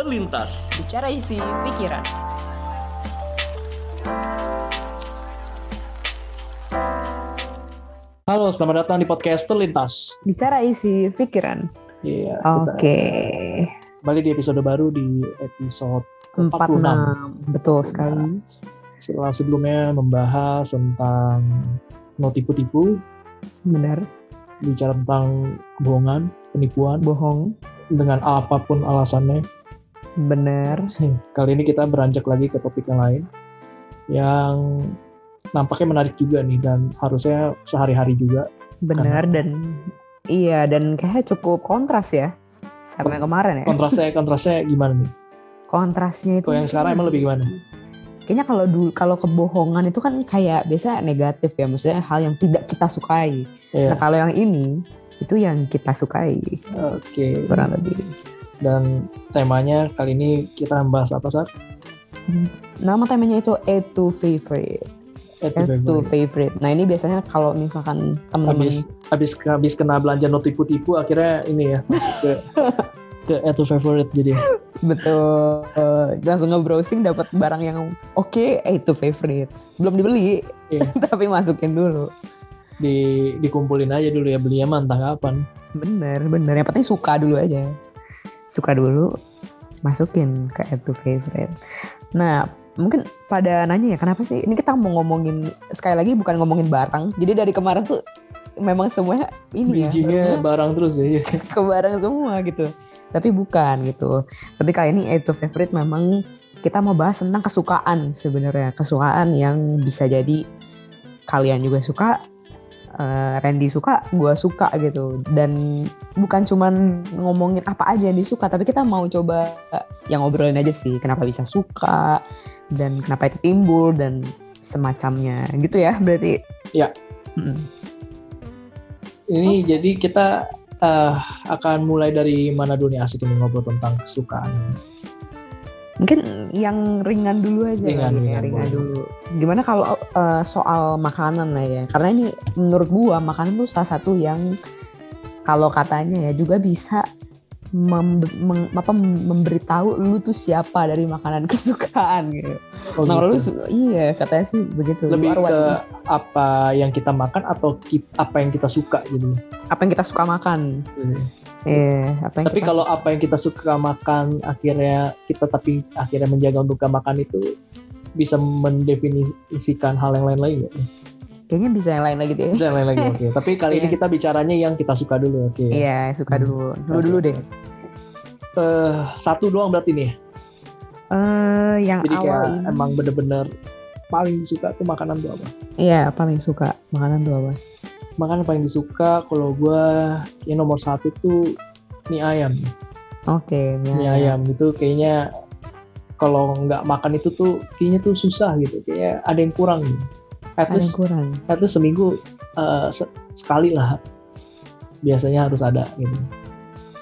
Terlintas. Bicara isi pikiran. Halo, selamat datang di podcast Terlintas. Bicara isi pikiran. Iya. Oke. kita Kembali di episode baru di episode 46. 46. Betul sekali. Setelah sebelumnya membahas tentang no tipu-tipu, Benar. bicara tentang kebohongan, penipuan, Bohong. dengan apa pun alasannya. Benar. Kali ini kita beranjak lagi ke topik yang lain yang nampaknya menarik juga nih dan harusnya sehari-hari juga. Benar dan iya dan kayaknya cukup kontras ya sama yang kemarin ya. Kontrasnya kontrasnya gimana nih? Kontrasnya itu. Kalau yang sekarang emang lebih gimana? Kayaknya kalau dulu kalau kebohongan itu kan kayak biasa negatif ya, maksudnya hal yang tidak kita sukai. Iya. Nah kalau yang ini itu yang kita sukai Oke. kurang lebih. Dan temanya kali ini kita membahas apa Sar? Nama temanya itu A to favorite. A to favorite. favorite. Nah ini biasanya kalau misalkan teman-teman Habis habis habis kena belanja no tipu-tipu akhirnya ini ya masuk ke ke add to favorite jadi betul langsung nge-browsing dapat barang yang oke A to favorite. Belum dibeli Iya. tapi masukin dulu. di dikumpulin aja dulu ya belinya mah entah kapan. Bener bener. Yang penting suka dulu aja. Suka dulu masukin ke add to favorite. Nah mungkin pada nanya ya kenapa sih ini kita mau ngomongin sekali lagi bukan ngomongin barang. Jadi dari kemarin tuh memang semuanya ini ya Bijinya barang terus ya. ke barang semua gitu. Tapi bukan gitu. Tapi kali ini add to favorite memang kita mau bahas tentang kesukaan sebenarnya. Kesukaan yang bisa jadi kalian juga suka, eh, Randy suka, gua suka gitu. Dan bukan cuman ngomongin apa aja yang disuka, tapi kita mau coba yang ngobrolin aja sih. Kenapa bisa suka dan kenapa itu timbul dan semacamnya gitu ya berarti. Ya. Mm. Ini jadi kita eh, akan mulai dari mana dulu nih asik ini ngobrol tentang kesukaan. Mungkin yang ringan dulu aja Ringan, kali ya, ringan, ringan dulu. Gimana kalau uh, soal makanan lah ya? Karena ini menurut gua makanan tuh salah satu yang kalau katanya ya juga bisa mem- meng- apa, memberitahu lu tuh siapa dari makanan kesukaan gitu. Oh, nah, lu gitu. su- iya katanya sih begitu. Lu lebih ke apa yang kita makan atau apa yang kita suka gitu. apa yang kita suka makan. Eh, apa yang Tapi kita kalau apa yang kita suka makan akhirnya kita tapi akhirnya menjaga untuk gak makan itu bisa mendefinisikan hal yang lain lagi nggak? suka- kayaknya bisa yang lain lagi deh. Bisa yang lain lagi oke. Tapi kali ini Iya. kita bicaranya yang kita suka dulu oke. Iya, suka Hmm. dulu. Dulu Oke. dulu deh. Eh, satu doang berarti nih. ya? Eh, yang Jadi awal kayak ini. emang bener-bener paling suka tuh makanan tuh apa? Iya, paling suka makanan tuh apa? Makanan paling disuka kalau gua yang nomor satu tuh mie ayam. Oke, Mie ayam itu kayaknya kalau nggak makan itu tuh kayaknya tuh susah gitu. Kayak ada yang kurang gitu. At Ada yang kurang. at least seminggu eh, se- sekali lah biasanya harus ada gitu.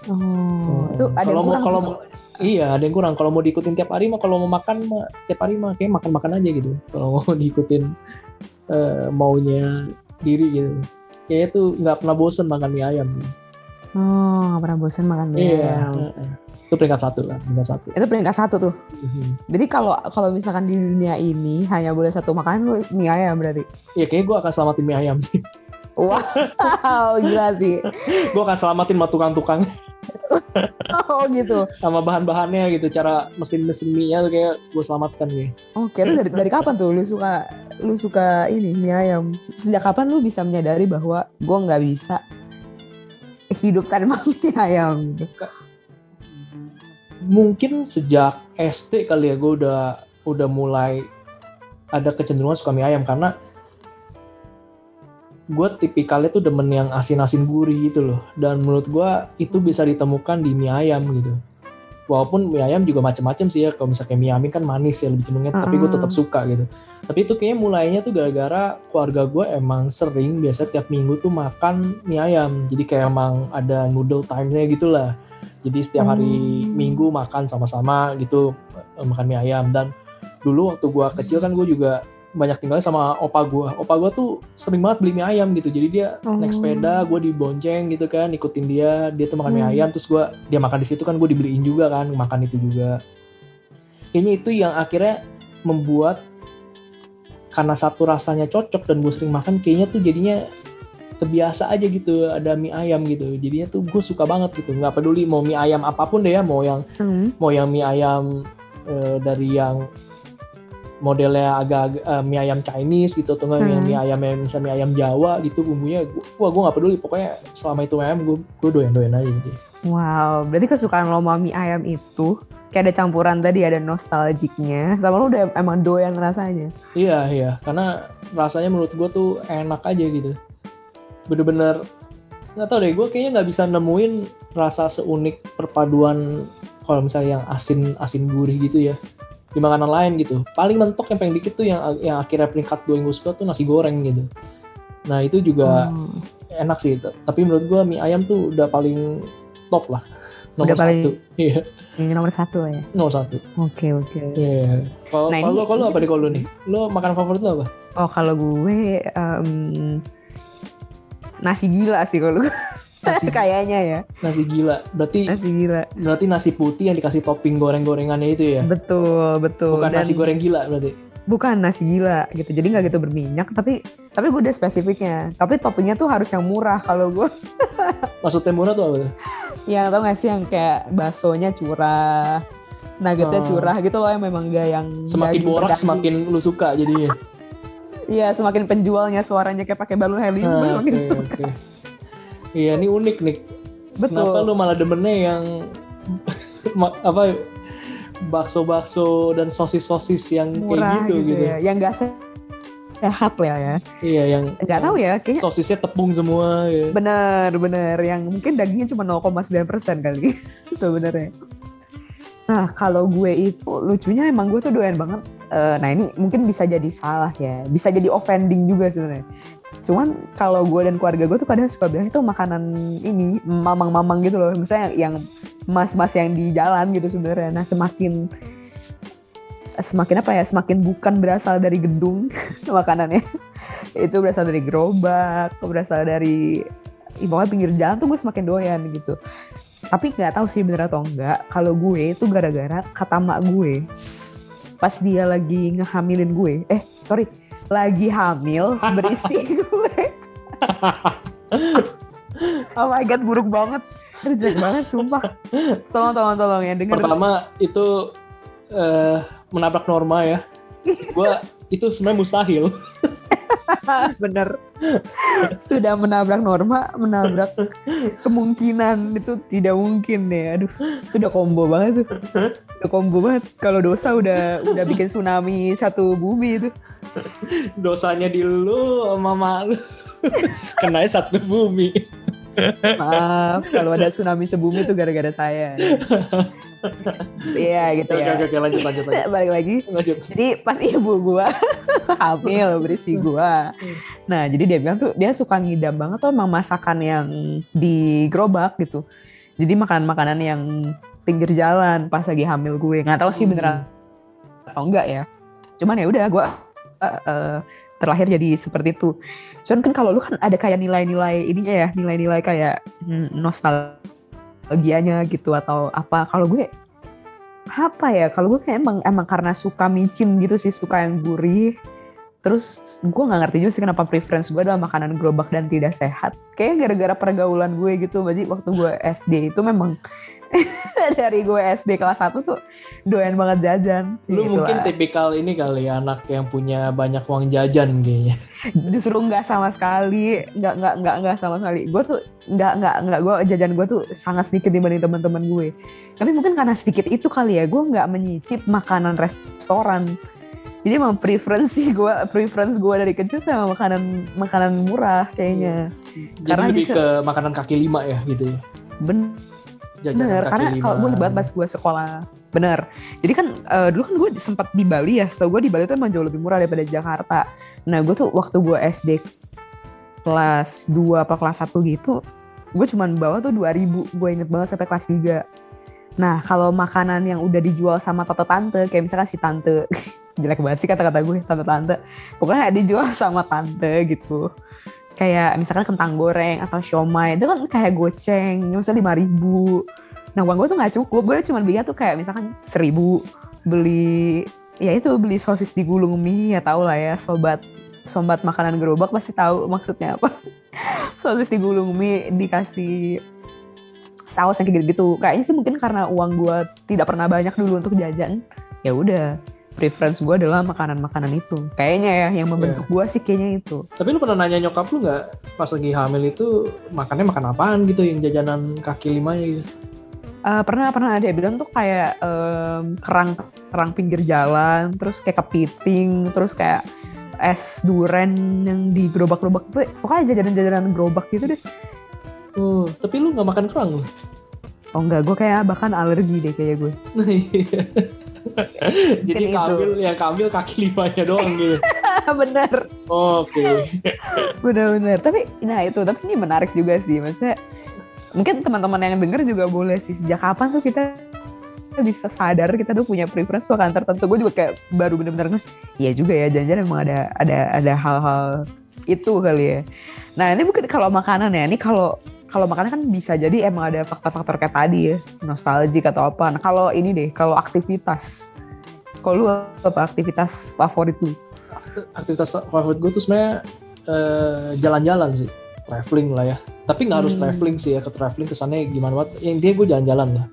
Oh, itu ada kalau yang mau kurang. kalau mau- iya ada yang kurang kalau mau diikutin tiap hari mah kalau mau makan mah tiap hari mah kayak makan makan aja gitu kalau mau diikutin eh, maunya diri gitu kayaknya tuh nggak pernah bosen makan mie ayam Oh, nggak pernah bosan makan mie iya ayam. itu peringkat satu lah peringkat satu Itu peringkat satu tuh. Mhm. Jadi kalau kalau misalkan di dunia ini hanya boleh satu makanan lu mie ayam berarti. ya kayaknya gue akan selamatin mie ayam sih Wow, gila sih. gue akan selamatin sama tukang-tukang Oh gitu. sama bahan-bahannya gitu cara mesin-mesin mie nya tuh kayak gue selamatkan nih Oke, itu dari dari kapan tuh lu suka lu suka ini mie ayam? Sejak kapan lu bisa menyadari bahwa gua nggak bisa hidup tanpa mie ayam? gitu? mungkin sejak SD kali ya gue udah udah mulai ada kecenderungan suka mie ayam karena gue tipikalnya tuh demen yang asin-asin gurih gitu loh. Dan menurut gue itu bisa ditemukan di mie ayam gitu. Walaupun mie ayam juga macam-macam sih ya. Kalau misalnya mie amin kan manis ya lebih cenderungnya tapi gue Mm-mm. tetap suka gitu. Tapi itu kayaknya mulainya tuh gara-gara keluarga gue emang sering biasa tiap minggu tuh makan mie ayam. Jadi kayak emang ada noodle time-nya gitu lah jadi setiap hari Hmm. minggu makan sama-sama gitu eh, makan mie ayam. Dan dulu waktu gua kecil kan gue juga banyak tinggal sama opa gue. Opa gue tuh sering banget beli mie ayam gitu. Jadi dia Oh. naik sepeda, gue dibonceng gitu kan, ikutin dia. Dia tuh makan mie Hmm. ayam, terus gue dia makan di situ kan, gue dibeliin juga kan, makan itu juga. Kayaknya itu yang akhirnya membuat karena satu rasanya cocok dan gue sering makan, kayaknya tuh jadinya kebiasa aja gitu ada mie ayam gitu. Jadinya tuh gue suka banget gitu. Nggak peduli mau mie ayam apa pun deh ya, mau yang Hmm. mau yang mie ayam eh, dari yang modelnya agak eh, mie ayam Chinese gitu atau enggak Hmm. mie ayam yang misalnya mie ayam Jawa gitu bumbunya gua gua, nggak peduli pokoknya selama itu ayam gua gua doyan doyan aja gitu Wow, berarti kesukaan lo sama mie ayam itu kayak ada campuran tadi ada nostalgiknya sama lo udah emang doyan rasanya. iya iya karena rasanya menurut gua tuh enak aja gitu bener-bener nggak tahu deh gua kayaknya nggak bisa nemuin rasa seunik perpaduan kalau misalnya yang asin asin gurih gitu ya di makanan lain gitu. Paling mentok yang paling dikit tuh yang yang akhirnya peringkat dua yang gue suka tuh nasi goreng gitu. Nah itu juga Oh. enak sih. Tapi menurut gua mie ayam tuh udah paling top lah. Nomor Udah paling- satu. Iya. Nomor satu ya. nomor satu. Oke oke. iya. Kalau Nah, kalau kalau apa nih kalau nih? Lo makan favorit lo apa? Oh kalau gue em, nasi gila sih kalau gue. Nasi kayaknya ya nasi gila berarti nasi gila. berarti nasi putih yang dikasih topping goreng-gorengannya itu ya Betul betul. bukan Dan nasi goreng gila berarti bukan nasi gila gitu. Jadi nggak gitu berminyak tapi tapi gue udah spesifiknya. Tapi toppingnya tuh harus yang murah kalau gue. maksudnya murah tuh apa tuh Yang tau gak sih yang kayak baksonya curah, nuggetnya Oh. curah gitu loh yang memang gak yang semakin borak semakin lu suka jadinya Iya semakin penjualnya suaranya kayak pakai balon helium Ah, semakin oke, suka. oke. Iya ini unik nih Kenapa Betul. lu malah demennya yang apa bakso-bakso dan sosis-sosis yang murah kayak gitu gitu. ya. Yang gak sehat lah ya. Iya, yang Nggak tahu ya, kayaknya sosisnya tepung semua ya. bener bener yang mungkin dagingnya cuma 0,9 persen kali sebenarnya. Nah kalau gue itu lucunya emang gue tuh doyan banget. Eh, nah ini mungkin bisa jadi salah ya, bisa jadi offending juga sebenarnya. Cuman kalau gue dan keluarga gue tuh kadang suka bilang itu makanan ini mamang-mamang gitu loh. Misalnya yang mas-mas yang di jalan gitu sebenarnya. Nah semakin semakin apa ya semakin bukan berasal dari gedung makanannya itu berasal dari gerobak berasal dari ih, pokoknya pinggir jalan tuh gue semakin doyan gitu tapi nggak tahu sih bener atau enggak kalau gue itu gara-gara kata mak gue pas dia lagi ngehamilin gue eh sorry lagi hamil berisi gue oh my god buruk banget itu jelek banget sumpah tolong tolong tolong ya dengar Pertama itu eh, menabrak norma ya. Gua itu sebenarnya mustahil. bener. Sudah menabrak norma menabrak kemungkinan. Itu tidak mungkin deh aduh. Itu udah combo banget tuh. Udah combo banget. Kalau dosa udah udah bikin tsunami satu bumi itu. Dosanya di lu sama mak lu. Kenanya satu bumi. Maaf kalau ada tsunami sebumi itu gara-gara saya. Iya gitu ya. oke, oke, lanjut, lanjut, lanjut. balik lagi. Lanjut. jadi pas ibu gua hamil berisi gua. Nah jadi dia bilang tuh dia suka ngidam banget tuh emang masakan yang di gerobak gitu. Jadi makanan-makanan yang pinggir jalan pas lagi hamil gue. Nggak tahu sih Hmm. beneran atau enggak ya. Cuman ya udah gua eh, eh, terlahir jadi seperti itu. Cuman kan kalau lu kan ada kayak nilai-nilai ininya ya nilai-nilai kayak hmm, nostalgianya gitu atau apa. Kalau gue apa ya? Kalau gue kayak emang emang karena suka micin gitu sih suka yang gurih terus gue nggak ngerti juga sih kenapa preference gue adalah makanan gerobak dan tidak sehat. Kayaknya gara-gara pergaulan gue gitu Ji, waktu gue SD itu memang dari gue SD kelas 1 tuh doyan banget jajan. Lu Gitu mungkin lah. tipikal ini kali ya, anak yang punya banyak uang jajan kayaknya. justru nggak sama sekali nggak nggak nggak nggak sama sekali. Gue tuh nggak nggak nggak gue jajan gue tuh sangat sedikit dibanding teman-teman gue. Tapi mungkin karena sedikit itu kali ya gue nggak menyicip makanan restoran jadi emang preferensi gue preference gue dari kecil emang makanan makanan murah kayaknya Jadi Karena lebih bisa- ke makanan kaki lima ya gitu. bener Jajanan Bener, karena kalau gue banget pas gue sekolah bener. Jadi kan eh, dulu kan gue sempat di Bali ya. Setahu gue di Bali tuh emang jauh lebih murah daripada Jakarta. Nah gue tuh waktu gue SD kelas 2 apa kelas 1 gitu, gue cuman bawa tuh 2000 Gue inget banget sampai kelas 3 Nah, kalau makanan yang udah dijual sama tante-tante, kayak misalkan si tante, jelek banget sih kata-kata gue, tante-tante. Pokoknya dijual sama tante gitu. Kayak misalkan kentang goreng atau siomay, itu kan kayak goceng, misalnya lima ribu. Nah, uang gue tuh nggak cukup, gue cuma belinya tuh kayak misalkan seribu beli ya itu beli sosis digulung mie ya tau lah ya sobat sobat makanan gerobak pasti tahu maksudnya apa sosis digulung mie dikasih saus yang kayak gitu. Kayaknya sih mungkin karena uang gue tidak pernah banyak dulu untuk jajan ya udah. Preference gue adalah makanan-makanan itu. Kayaknya ya yang membentuk gue sih kayaknya itu. Tapi lu pernah nanya nyokap lu nggak pas lagi hamil itu makannya makan apaan gitu yang jajanan kaki limanya gitu? Eh, pernah pernah dia bilang tuh kayak em, kerang kerang pinggir jalan terus kayak kepiting terus kayak es duren yang di gerobak-gerobak. Pokoknya jajanan-jajanan gerobak gitu deh Oh, tapi lu nggak makan kerang lu? oh enggak gue kayak bahkan alergi deh kayak gue. Jadi itu. kambil yang kambil kaki limanya doang gitu. bener Oke. bener-bener tapi nah itu tapi ini menarik juga sih maksudnya mungkin teman-teman yang denger juga boleh sih sejak kapan tuh kita bisa sadar kita tuh punya preference makanan tertentu gue juga kayak baru bener-bener iya juga ya jangan-jangan emang ada ada ada hal-hal itu kali ya nah ini mungkin kalau makanan ya ini kalau kalau makanan kan bisa jadi emang ada faktor-faktor kayak tadi ya nostalgia atau apa nah kalau ini deh kalau aktivitas kalau lu apa aktivitas favorit lu Aktivitas favorit gue tuh sebenarnya eh, jalan-jalan sih, traveling lah ya. Tapi nggak harus Hmm. traveling sih ya, ke traveling kesannya gimana banget. Yang intinya gue jalan-jalan lah.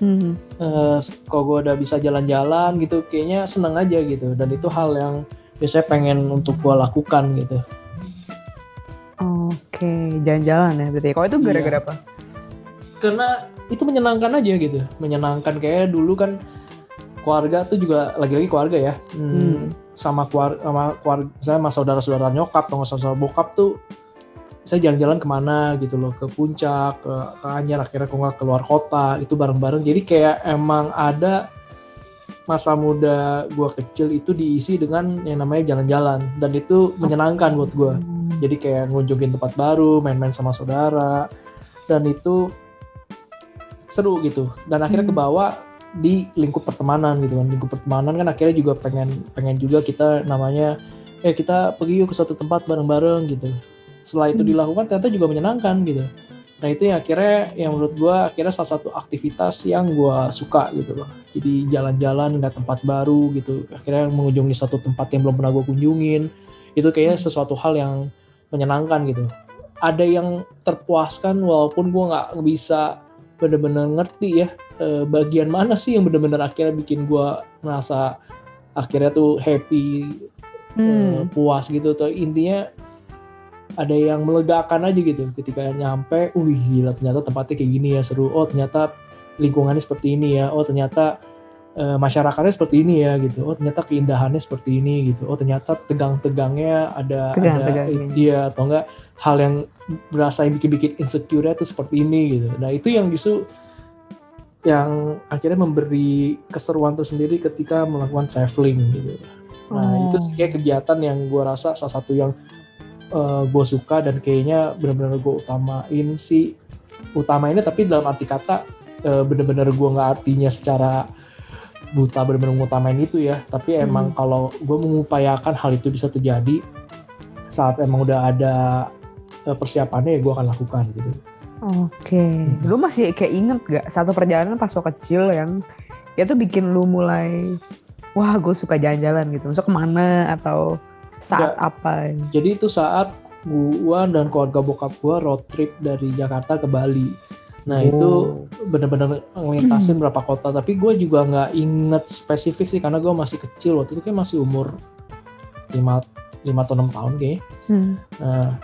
hmm. Eh, kalau gue udah bisa jalan-jalan gitu, kayaknya seneng aja gitu. Dan itu hal yang biasanya pengen untuk gue lakukan gitu. Oke, jalan-jalan ya berarti. Kalau itu Iya. gara-gara apa? karena itu menyenangkan aja gitu menyenangkan kayak dulu kan keluarga tuh juga lagi-lagi keluarga ya Hmm, Hmm. sama keluarga sama keluarga saya sama saudara-saudara nyokap atau saudara bokap tuh saya jalan-jalan ke mana gitu loh ke puncak ke, ke akhirnya kok nggak keluar kota itu bareng-bareng jadi kayak emang ada masa muda gua kecil itu diisi dengan yang namanya jalan-jalan dan itu menyenangkan buat gua jadi kayak ngunjungin tempat baru main-main sama saudara. Dan itu seru gitu. Dan akhirnya Hmm. kebawa di lingkup pertemanan gitu kan. Lingkup pertemanan kan akhirnya juga pengen pengen juga kita namanya eh kita pergi yuk ke satu tempat bareng-bareng gitu. Setelah itu Hmm. dilakukan ternyata juga menyenangkan gitu. Nah itu yang akhirnya yang menurut gua akhirnya salah satu aktivitas yang gua suka gitu loh. Jadi jalan-jalan lihat tempat baru gitu. Akhirnya mengunjungi satu tempat yang belum pernah gua kunjungin. Itu kayaknya Hmm. sesuatu hal yang menyenangkan gitu. Ada yang terpuaskan walaupun gua nggak bisa bener-bener ngerti ya eh, bagian mana sih yang bener-bener akhirnya bikin gua merasa akhirnya tuh happy eh, Hmm. puas gitu. Tuh intinya ada yang melegakan aja gitu. Ketika nyampe, wih gila ternyata tempatnya kayak gini ya seru, oh ternyata lingkungannya seperti ini ya, oh ternyata eh, masyarakatnya seperti ini ya gitu, oh ternyata keindahannya seperti ini gitu, oh ternyata tegang-tegangnya ada, ada Tegang-tegangnya. iya atau enggak hal yang berasa yang bikin-bikin insecure itu seperti ini gitu, nah itu yang justru yang akhirnya memberi keseruan tersendiri ketika melakukan traveling gitu. Nah Oh. itu sih kayak kegiatan yang gue rasa salah satu yang gue suka dan kayaknya benar-benar gue utamain sih utamainnya tapi dalam arti kata eh, bener-bener gue nggak artinya secara buta bener-bener ngutamain itu ya. Tapi emang kalau gue mengupayakan hal itu bisa terjadi saat emang udah ada eh, persiapannya ya gue akan lakukan gitu. Oke, lu masih kayak inget gak satu perjalanan pas lo kecil yang itu bikin lu mulai wah gue suka jalan-jalan gitu, masuk ke mana atau saat apa? jadi itu saat gua dan keluarga bokap gua road trip dari Jakarta ke Bali nah itu Oh. bener-bener ngelintasin berapa kota tapi gue juga nggak inget spesifik sih karena gue masih kecil waktu itu kayak masih umur 5 lima atau enam tahun kayaknya Hmm. nah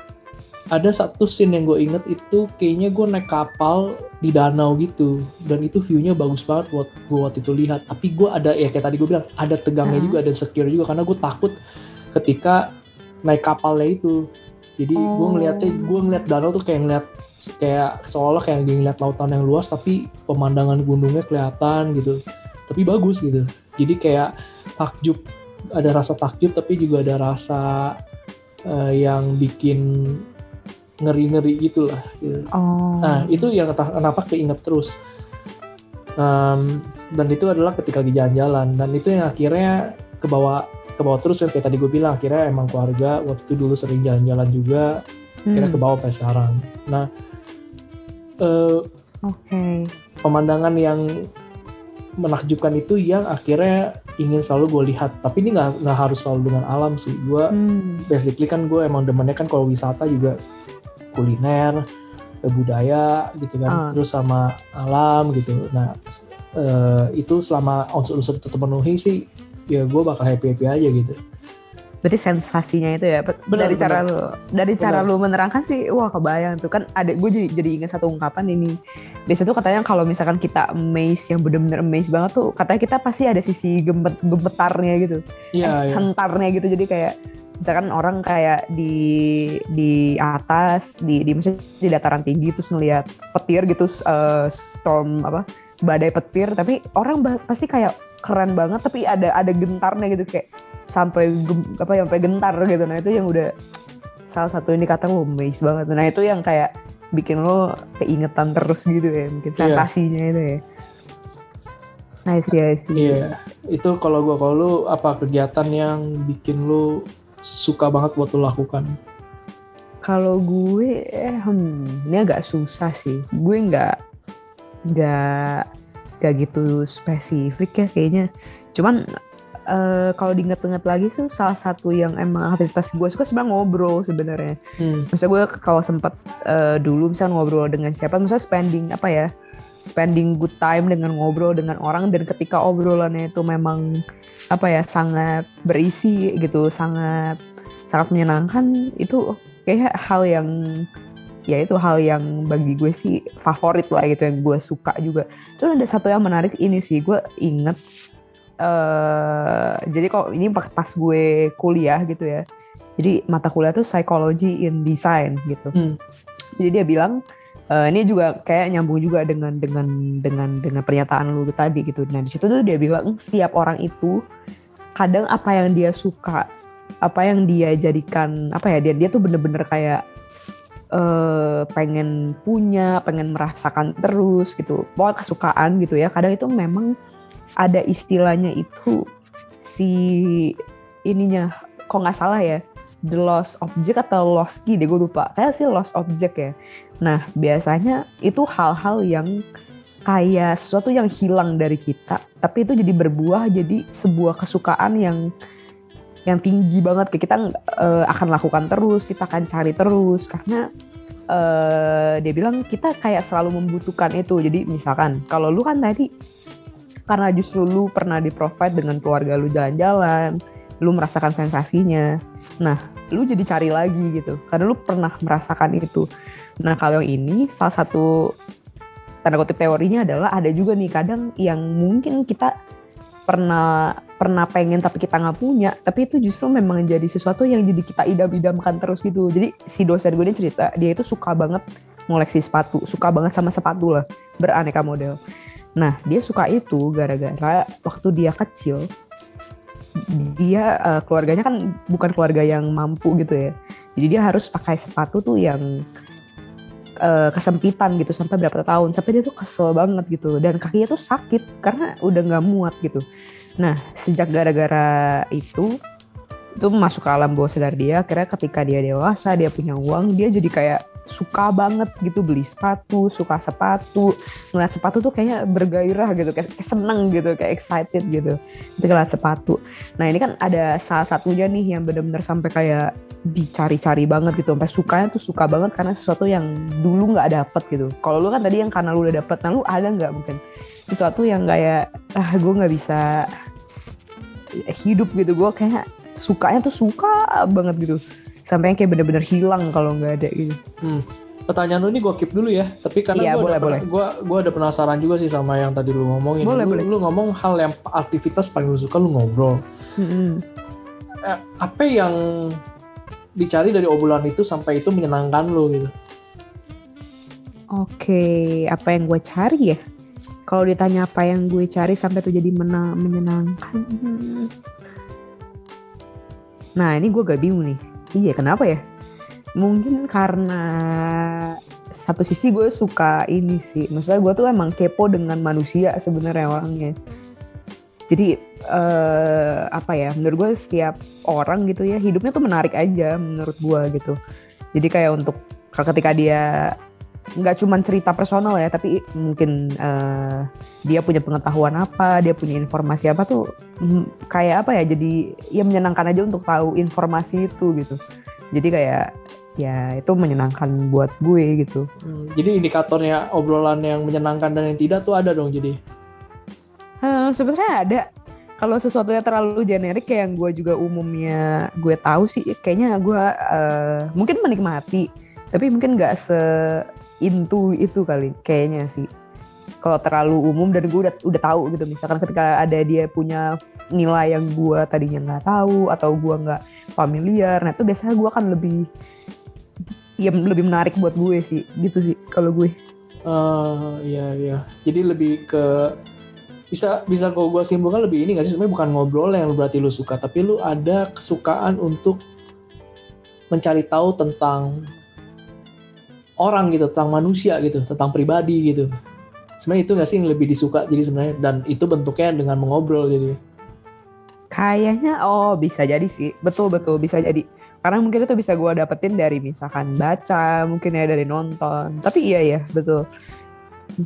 ada satu scene yang gue inget itu kayaknya gue naik kapal di danau gitu dan itu view-nya bagus banget buat gue waktu itu lihat tapi gue ada ya kayak tadi gue bilang ada tegangnya Hmm. juga ada secure juga karena gue takut ketika naik kapalnya itu jadi gue Oh. ngeliatnya gue ngeliat danau tuh kayak ngeliat kayak seolah kayak ngeliat lautan yang luas tapi pemandangan gunungnya kelihatan gitu tapi bagus gitu jadi kayak takjub ada rasa takjub tapi juga ada rasa eh, yang bikin ngeri-ngeri gitu lah gitu. Oh. Nah itu yang kenapa keinget terus. Um, dan itu adalah ketika lagi jalan-jalan dan itu yang akhirnya kebawa kebawa terus yang kayak tadi gue bilang akhirnya emang keluarga waktu itu dulu sering jalan-jalan juga akhirnya Hmm, kebawa sampai sekarang. Nah, eh, Oke. pemandangan yang menakjubkan itu yang akhirnya ingin selalu gue lihat. Tapi ini nggak nggak harus selalu dengan alam sih. Gue Hmm, basically kan gue emang demennya kan kalau wisata juga kuliner, eh, budaya gitu kan, Ah. terus sama alam gitu. Nah eh, itu selama unsur-unsur itu terpenuhi sih, ya gue bakal happy happy aja gitu. Berarti sensasinya itu ya. Benar, dari cara lu dari cara Benar. lu menerangkan sih wah kebayang tuh kan ada gue jadi jadi ingat satu ungkapan ini. Biasa tuh katanya kalau misalkan kita amaze yang bener-bener amaze banget tuh katanya kita pasti ada sisi gemetarnya gitu. Iya, eh, iya. hentarnya gitu jadi kayak misalkan orang kayak di di atas di di maksudnya di dataran tinggi terus ngelihat petir gitu eh, storm apa badai petir tapi orang pasti kayak keren banget tapi ada ada gentarnya gitu kayak sampai apa ya, sampai gentar gitu nah itu yang udah salah satu indikator lo amazed banget nah itu yang kayak bikin lo keingetan terus gitu ya mungkin Iya. sensasinya itu ya see, I see. Iya, itu kalau gue kalau lu apa kegiatan yang bikin lu suka banget buat lu lakukan? Kalau gue, eh, hmm, ini agak susah sih. Gue nggak nggak nggak gitu spesifik ya kayaknya. Cuman eh, kalau diinget-inget lagi tuh salah satu yang emang aktivitas gue suka sebenarnya ngobrol sebenarnya. Hmm. Maksudnya gue kalau sempat eh, dulu misalnya ngobrol dengan siapa, misalnya spending apa ya, spending good time dengan ngobrol dengan orang dan ketika obrolannya itu memang apa ya sangat berisi gitu, sangat sangat menyenangkan itu kayak hal yang ya itu hal yang bagi gue sih favorit lah gitu yang gue suka juga. Cuman ada satu yang menarik ini sih gue inget eh jadi kok ini pas gue kuliah gitu ya. Jadi mata kuliah tuh psychology in design gitu. Hmm. Jadi dia bilang eh, ini juga kayak nyambung juga dengan dengan dengan dengan pernyataan lu tadi gitu. Nah di situ tuh dia bilang setiap orang itu kadang apa yang dia suka, apa yang dia jadikan apa ya dia dia tuh bener-bener kayak eh pengen punya, pengen merasakan terus gitu. Pokoknya kesukaan gitu ya. Kadang itu memang ada istilahnya itu si ininya kok nggak salah ya? The lost object atau lost key deh gue lupa. Kayak sih lost object ya. Nah biasanya itu hal-hal yang kayak sesuatu yang hilang dari kita tapi itu jadi berbuah jadi sebuah kesukaan yang yang tinggi banget. Kita eh, akan lakukan terus kita akan cari terus. Karena eh, dia bilang kita kayak selalu membutuhkan itu. Jadi misalkan kalau lu kan tadi karena justru lu pernah di provide dengan keluarga lu jalan-jalan lu merasakan sensasinya. Nah lu jadi cari lagi gitu karena lu pernah merasakan itu. Nah kalau yang ini salah satu tanda kutip teorinya adalah ada juga nih kadang yang mungkin kita pernah pernah pengen tapi kita nggak punya tapi itu justru memang jadi sesuatu yang jadi kita idam-idamkan terus gitu. Jadi si dosen gue ini cerita dia itu suka banget ngoleksi sepatu suka banget sama sepatu lah beraneka model. Nah dia suka itu gara-gara waktu dia kecil dia eh, keluarganya kan bukan keluarga yang mampu gitu ya. Jadi dia harus pakai sepatu tuh yang eh, kesempitan gitu sampai berapa tahun. Sampai dia tuh kesel banget gitu. Dan kakinya tuh sakit karena udah nggak muat gitu. Nah sejak gara-gara itu itu masuk ke alam bawah sadar dia. Akhirnya ketika dia dewasa dia punya uang dia jadi kayak suka banget gitu beli sepatu suka sepatu. Ngeliat sepatu tuh kayaknya bergairah gitu kayak, kayak seneng gitu kayak excited gitu ketika ngeliat sepatu. Nah ini kan ada salah satunya nih yang benar-benar sampai kayak dicari-cari banget gitu. Sampai sukanya tuh suka banget karena sesuatu yang dulu nggak dapet gitu. Kalau lu kan tadi yang karena lu udah dapet nah lu ada nggak mungkin? Sesuatu yang kayak ah gue nggak bisa hidup gitu. Gue kayak sukanya tuh suka banget gitu sampai yang kayak bener-bener hilang kalau nggak ada gitu Hmm. Pertanyaan lu ini gue keep dulu ya, tapi karena Iya, gue boleh, ada, boleh. gua, gua ada penasaran juga sih sama yang tadi lu ngomongin. Boleh, lu, boleh. lu ngomong hal yang aktivitas paling lu suka lu ngobrol. Mm-mm. Eh, apa yang dicari dari obrolan itu sampai itu menyenangkan lu gitu? Oke, apa yang gue cari ya? Kalau ditanya apa yang gue cari sampai itu jadi mena- menyenangkan. hmm. Nah, ini gue gak bingung nih. Iya, kenapa ya? Mungkin karena satu sisi gue suka ini sih maksudnya gue tuh emang kepo dengan manusia sebenarnya orangnya jadi eh, apa ya menurut gue setiap orang gitu ya hidupnya tuh menarik aja menurut gue gitu jadi kayak untuk ketika dia nggak cuma cerita personal ya tapi mungkin eh, dia punya pengetahuan apa dia punya informasi apa tuh mm, kayak apa ya jadi ya menyenangkan aja untuk tahu informasi itu gitu. Jadi kayak ya itu menyenangkan buat gue gitu. Hmm, jadi indikatornya obrolan yang menyenangkan dan yang tidak tuh ada dong jadi. Eh, sebenarnya ada. Kalau sesuatunya terlalu generik kayak yang gue juga umumnya gue tahu sih kayaknya gue eh, mungkin menikmati tapi mungkin nggak se into itu kali kayaknya sih. Kalau terlalu umum dan gue udah udah tahu gitu. Misalkan ketika ada dia punya nilai yang gue tadinya nggak tahu atau gue nggak familiar nah itu biasanya gue akan lebih ya lebih menarik buat gue sih. Gitu sih kalau gue. Eh, iya iya. Jadi lebih ke bisa bisa kalau gue simpulkan lebih ini gak sih? Sebenarnya bukan ngobrol yang berarti lu suka tapi lu ada kesukaan untuk mencari tahu tentang orang gitu tentang manusia gitu tentang pribadi gitu sebenarnya itu gak sih yang lebih disuka jadi sebenarnya dan itu bentuknya dengan mengobrol jadi Kayaknya oh bisa jadi sih. Betul betul bisa jadi. Karena mungkin itu bisa gue dapetin dari misalkan baca, mungkin ya dari nonton. Tapi iya ya, betul.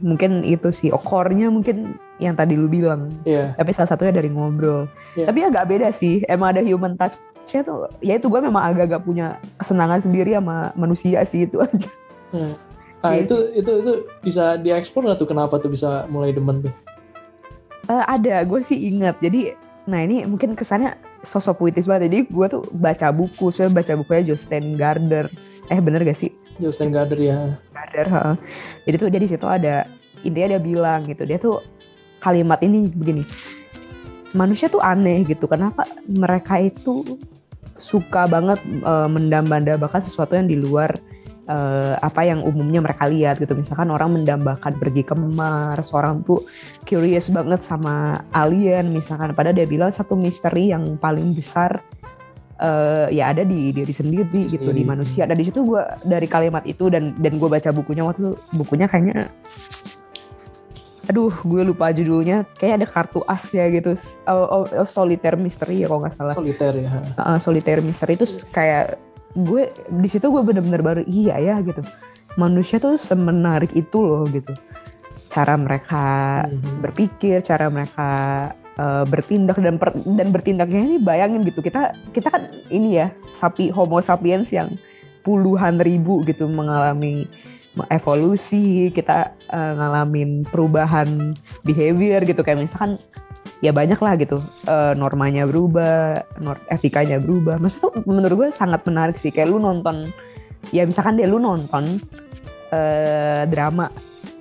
Mungkin itu sih okornya mungkin yang tadi lu bilang. Iya Tapi salah satunya dari ngobrol. Iya. Tapi agak beda sih. Emang ada human touch-nya tuh. Ya itu gue memang agak-agak punya kesenangan sendiri sama manusia sih itu aja. Nah Iya. itu itu itu bisa diekspor nggak tuh kenapa tuh bisa mulai demen tuh Eh, ada, gue sih ingat. Jadi, nah ini mungkin kesannya sosok puitis banget. Jadi gue tuh baca buku, saya baca bukunya Jostein Gardner. Eh bener gak sih? Justin Gader ya Gardner. heeh. Jadi tuh dia di situ ada intinya dia bilang gitu. Dia tuh kalimat ini begini. Manusia tuh aneh gitu. Kenapa mereka itu suka banget eh, mendambakan sesuatu yang di luar eh, apa yang umumnya mereka lihat gitu. Misalkan orang mendambakan pergi ke Mars, orang tuh curious banget sama alien misalkan. Padahal dia bilang satu misteri yang paling besar eh, ya ada di diri sendiri gitu di manusia. Dan di situ gue dari kalimat itu dan dan gue baca bukunya waktu bukunya kayaknya aduh gue lupa judulnya kayak ada kartu as ya gitu oh, oh, oh, solitaire mystery ya kalau nggak salah soliter ya uh, solitaire mystery itu kayak gue di situ gue bener-bener baru iya ya gitu. Manusia tuh semenarik itu loh gitu. Cara mereka Mhm. berpikir cara mereka uh, bertindak dan per- dan bertindaknya ini bayangin gitu kita kita kan ini ya sapi homo sapiens yang puluhan ribu gitu mengalami evolusi kita uh, ngalamin perubahan behavior gitu. Kayak misalkan ya banyak lah gitu. Uh, normanya berubah nor- etikanya berubah. Masa tuh menurut gue sangat menarik sih. Kayak lu nonton ya misalkan deh lu nonton uh, drama.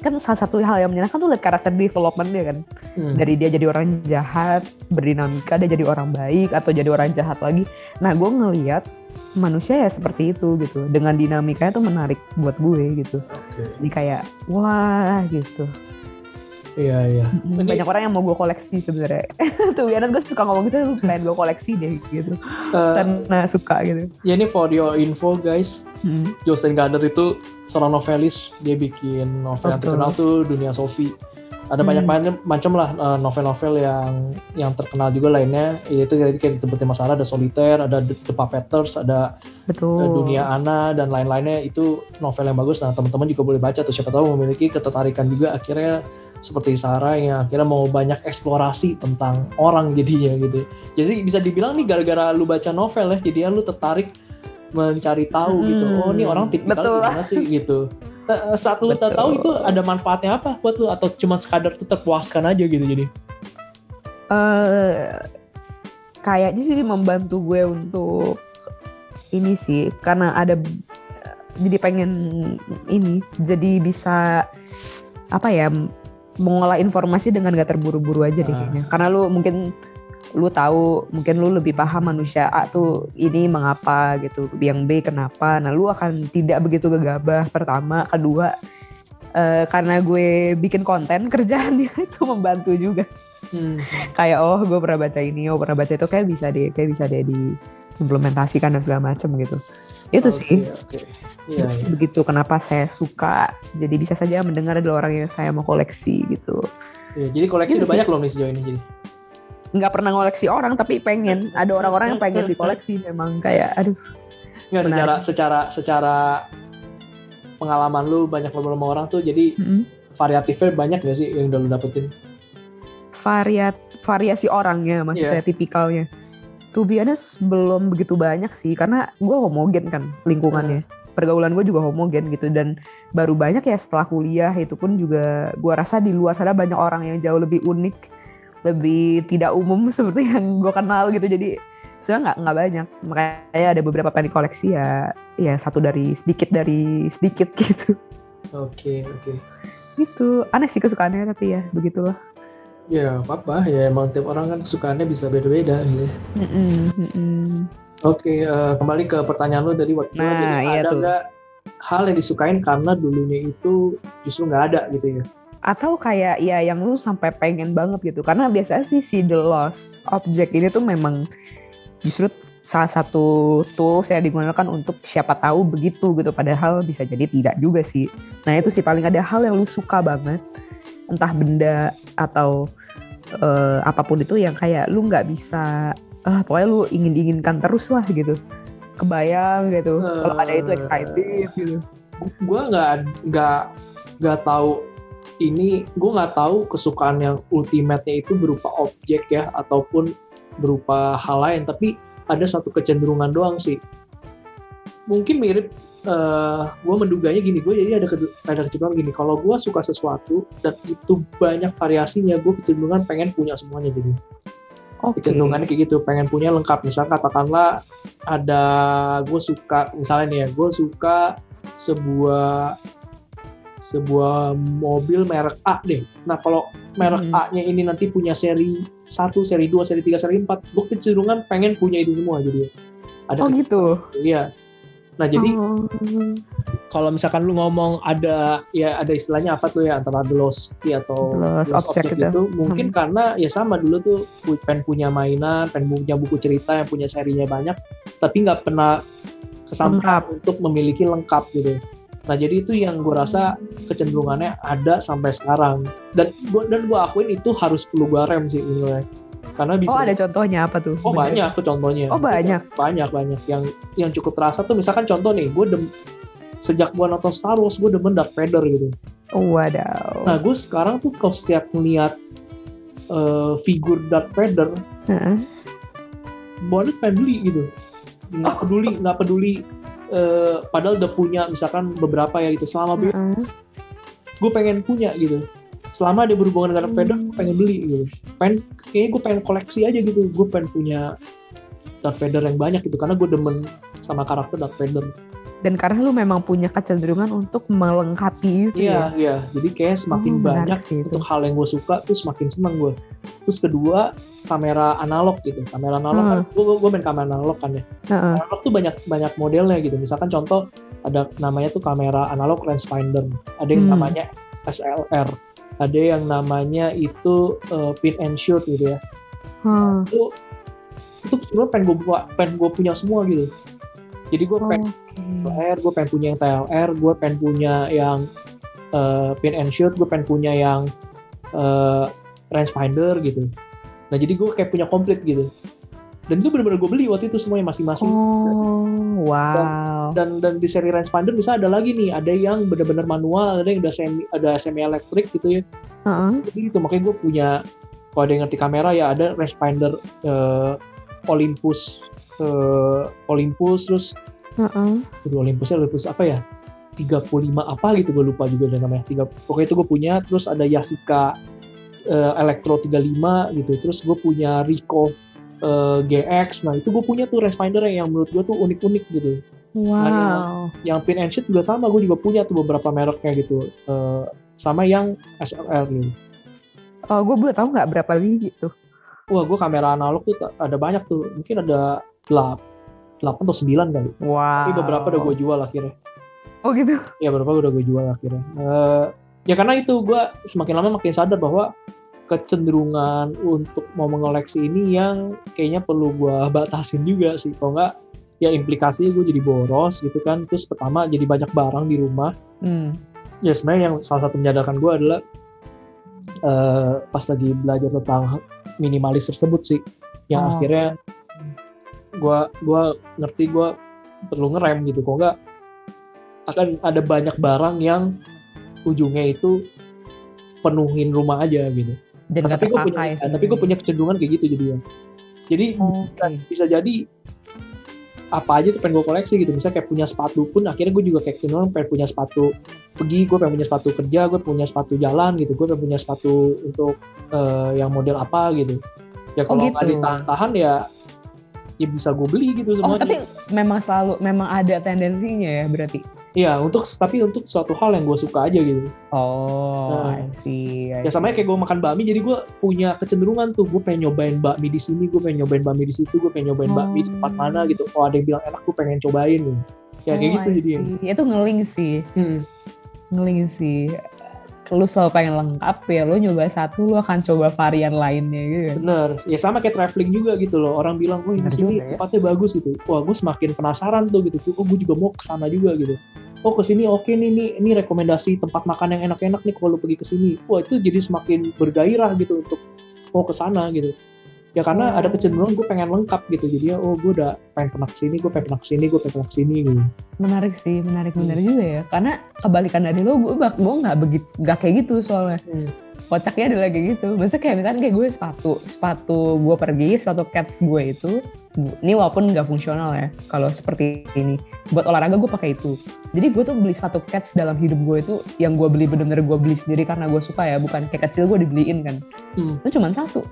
Kan salah satu hal yang menyenangkan tuh lihat karakter development dia kan. Hmm. dari dia jadi orang jahat berdinamika dia jadi orang baik atau jadi orang jahat lagi. Nah gue ngelihat manusia ya seperti itu gitu. Dengan dinamikanya tuh menarik buat gue gitu. Oke. ini kayak wah gitu iya iya. Ini- banyak orang yang mau gue koleksi sebenarnya. Tuh biasanya gue suka ngomong gitu pengen gue koleksi deh gitu. Eh, karena suka gitu. ya ini for your info guys. Hmm. Justin Gardner itu seorang novelis dia bikin novel yang terkenal tuh Dunia Sophie. Ada Hmm. banyak macam macam lah eh, novel-novel yang yang terkenal juga lainnya. Yaitu tadi kayak disebutin Mas Ara ada Solitaire ada The, Puppeteers ada betul. eh, Dunia Ana dan lain-lainnya. Itu novel yang bagus. Nah teman-teman juga boleh baca tuh siapa tahu memiliki ketertarikan juga. Akhirnya seperti Sarah yang akhirnya mau banyak eksplorasi tentang orang jadinya gitu. Jadi bisa dibilang nih gara-gara lu baca novel ya jadinya lu tertarik mencari tahu gitu. Hmm, oh ini orang tipikal betul. gimana sih gitu. Nah, saat lu Betul. tahu itu ada manfaatnya apa buat lu? Atau cuma sekadar tuh terpuaskan aja gitu jadi? Eh kayaknya sih membantu gue untuk ini sih karena ada jadi pengen ini jadi bisa apa ya mengolah informasi dengan gak terburu-buru aja deh Ah. kayaknya. karena lu mungkin lu tahu mungkin lu lebih paham manusia A tuh ini mengapa gitu yang B kenapa nah lu akan tidak begitu gegabah pertama kedua eh, karena gue bikin konten kerjaannya itu membantu juga Hmm. kayak oh gue pernah baca ini oh pernah baca itu kayak bisa deh kayak bisa deh di implementasikan dan segala macam gitu itu Oke, sih oke. Iya, iya. begitu kenapa saya suka jadi bisa saja mendengar adalah orang yang saya mau koleksi gitu Iya, jadi koleksi Gitu udah sih. banyak loh nih sejauh ini jadi. nggak pernah ngoleksi orang tapi pengen ada orang-orang yang pengen dikoleksi memang kayak aduh Nggak secara secara secara pengalaman lu banyak ngobrol sama orang tuh jadi mm, variatifnya banyak gak sih yang udah lu dapetin? variat variasi orangnya maksudnya tipikalnya. To be honest belum begitu banyak sih karena gue homogen kan lingkungannya. Pergaulan gue juga homogen gitu dan baru banyak ya setelah kuliah itu pun juga gue rasa di luar sana banyak orang yang jauh lebih unik lebih tidak umum seperti yang gue kenal gitu. Jadi sebenarnya nggak nggak banyak makanya ada beberapa pengen koleksi ya ya satu dari sedikit dari sedikit gitu Oke, oke. gitu aneh sih kesukaannya tapi ya begitulah Ya apa-apa ya emang tiap orang kan sukaannya bisa beda-beda gitu. Mm-mm, mm-mm. Oke, eh, kembali ke pertanyaan lu tadi waktu Nah, jadi iya ada nggak hal yang disukain karena dulunya itu justru nggak ada gitu ya? atau kayak ya yang lu sampai pengen banget gitu karena biasanya sih si the lost object ini tuh memang justru salah satu tools yang digunakan untuk siapa tahu begitu gitu padahal bisa jadi tidak juga sih. Nah itu sih paling ada hal yang lu suka banget entah benda atau eh, apa pun itu yang kayak lu nggak bisa ah pokoknya lu ingin inginkan terus lah gitu. Kebayang gitu kalau ada itu excited gitu. Gue nggak nggak nggak tahu ini gue nggak tahu kesukaan yang ultimate-nya itu berupa objek ya ataupun berupa hal lain tapi ada satu kecenderungan doang sih. Mungkin mirip gue menduganya gini gue jadi ada ke- ada kecenderungan gini. Kalau gue suka sesuatu dan itu banyak variasinya gue kecenderungan pengen punya semuanya gitu oke. Kecenderungannya kayak gitu pengen punya lengkap. Misalnya katakanlah ada gue suka misalnya nih ya gue suka sebuah sebuah mobil merek A deh. Nah kalau merek Hmm. A nya ini nanti punya seri 1, seri 2, seri 3, seri 4 gue kecenderungan pengen punya itu semua jadi. Ada oh gitu? Iya. Nah jadi Oh. kalau misalkan lu ngomong ada ya ada istilahnya apa tuh ya antara key atau Lost object itu. itu mungkin karena ya sama dulu tuh pengen punya mainan pengen punya buku cerita yang punya serinya banyak tapi nggak pernah kesampaian untuk memiliki lengkap gitu nah jadi itu yang gue rasa kecenderungannya ada sampai sekarang dan gua dan gue akuin itu harus perlu gue rem sih sebenarnya karena bisa Oh ada contohnya apa tuh? Oh Bener. banyak tuh contohnya. Oh, banyak. Banyak banyak yang yang cukup terasa tuh misalkan contoh nih, gue dem sejak gue nonton Star Wars gue demen Darth Vader gitu. Oh, wadaw. Nah gue sekarang tuh kalau setiap ngeliat eh, figur Darth Vader, Heeh. banget pengen beli gitu. Nggak peduli, nggak peduli. Eh, padahal udah punya misalkan beberapa ya gitu. Selama beli, Heeh. gue pengen punya gitu. Selama dia berhubungan dengan Darth Vader, gue pengen beli gitu. Pengen, kayaknya gue pengen koleksi aja gitu. Gue pengen punya Darth Vader yang banyak gitu karena gue demen sama karakter Darth Vader. Dan karena lu memang punya kecenderungan untuk melengkapi itu Iya, ya. iya. Jadi kayak semakin menarik banyak sih itu. untuk hal yang gue suka tuh semakin seneng gue. Terus kedua kamera analog gitu. Kamera analog kan, gue, gue main kamera analog kan ya. Heeh. Analog tuh banyak banyak modelnya gitu. Misalkan contoh ada namanya tuh kamera analog rangefinder. Ada yang Hmm. namanya SLR. Ada yang namanya itu uh, pin and shoot gitu ya. Hmm. Itu itu sebenarnya pengen gue pengen gue punya semua gitu. Jadi gue pengen Oke. TLR, gue pengen punya yang TLR, gue pengen punya yang uh, pin and shoot, gue pengen punya yang uh, rangefinder gitu. Nah jadi gue kayak punya komplit gitu. Dan itu bener-bener gue beli waktu itu semuanya masing-masing. Oh, wow. Dan dan di seri rangefinder bisa ada lagi nih, ada yang bener-bener manual, ada yang udah semi ada semi elektrik gitu ya. Heeh. Jadi itu makanya gue punya kalau ada yang ngerti kamera ya ada rangefinder uh, Olympus uh, Olympus terus Aduh, Olympusnya Olympus apa ya? 35 apa gitu gue lupa juga namanya. Tiga pokoknya itu gue punya terus ada Yasika eh, Electro 35 gitu. Terus gue punya Ricoh eh, GX nah itu gue punya tuh rangefinder yang menurut gue tuh unik-unik gitu. Wow. yang pin and shoot juga sama gue juga punya tuh beberapa mereknya gitu. Eh, sama yang SLR gitu Oh, gue boleh tahu nggak berapa biji tuh? wah gue kamera analog tuh ada banyak tuh. Mungkin ada 8 8 atau 9 kali Wow. tapi beberapa udah gue jual akhirnya Oh gitu. ya beberapa udah gue jual akhirnya Eh, ya karena itu gue semakin lama makin sadar bahwa kecenderungan untuk mau mengoleksi ini yang kayaknya perlu gue batasin juga sih kalau nggak ya implikasinya gue jadi boros gitu kan terus pertama jadi banyak barang di rumah Hmm. ya sebenarnya yang salah satu menyadarkan gue adalah eh, pas lagi belajar tentang minimalis tersebut sih yang Oh. akhirnya gue gua ngerti gue perlu ngerem gitu. Kok nggak akan ada banyak barang yang ujungnya itu penuhin rumah aja gitu. Dan Nah, tapi gue punya terpakai tapi gue punya kecenderungan kayak gitu jadinya. Jadi Oke. bisa jadi apa aja tuh pengen gue koleksi gitu. Misalnya kayak punya sepatu pun akhirnya gue juga kayak kecenderungan pengen punya sepatu pergi gue pengen punya sepatu kerja gue punya sepatu jalan gitu. Gue pengen punya sepatu untuk eh, yang model apa gitu. Ya Oh, kalau gitu. nggak ditahan-tahan ya ya bisa gue beli gitu Oh semuanya tapi memang selalu memang ada tendensinya ya berarti. Iya untuk tapi untuk suatu hal yang gue suka aja gitu Oh, Nah. I see. I ya sama kayak gue makan bakmi jadi gue punya kecenderungan tuh gue pengen nyobain bakmi di sini gue pengen nyobain bakmi di situ gue pengen nyobain bakmi di tempat Oh. mana gitu oh ada yang bilang enak gue pengen cobain gitu ya kayak Oh, gitu I jadi. Itu ngeling sih, Hmm. ngeling sih. Lu selalu pengen lengkap ya, lu nyoba satu, lu akan coba varian lainnya gitu kan. Bener, ya sama kayak traveling juga gitu loh. Orang bilang, oh Bener sini ya. tempatnya bagus gitu. Wah, gue semakin penasaran tuh gitu. Oh, gue juga mau ke sana juga gitu. Oh, ke sini oke nih, nih, ini rekomendasi tempat makan yang enak-enak nih kalau lu pergi ke sini. Wah, itu jadi semakin bergairah gitu untuk mau ke sana gitu. Ya karena ada kecenderungan gue pengen lengkap gitu. Jadi ya, oh gue udah pengen pernah ke sini, gue pengen pernah ke sini, gue pengen pernah ke sini gitu. Menarik sih, menarik Hmm. bener juga ya. Karena kebalikan dari lo, gue bak, gue nggak begitu, nggak kayak gitu soalnya. Hmm. Kocaknya adalah kayak gitu. Maksudnya kayak misalnya kayak gue sepatu, sepatu gue pergi, sepatu cats gue itu, ini walaupun nggak fungsional ya. Kalau seperti ini, buat olahraga gue pakai itu. Jadi gue tuh beli sepatu cats dalam hidup gue itu, yang gue beli bener-bener gue beli sendiri karena gue suka ya, bukan kayak kecil gue dibeliin kan. Hmm. Itu cuma satu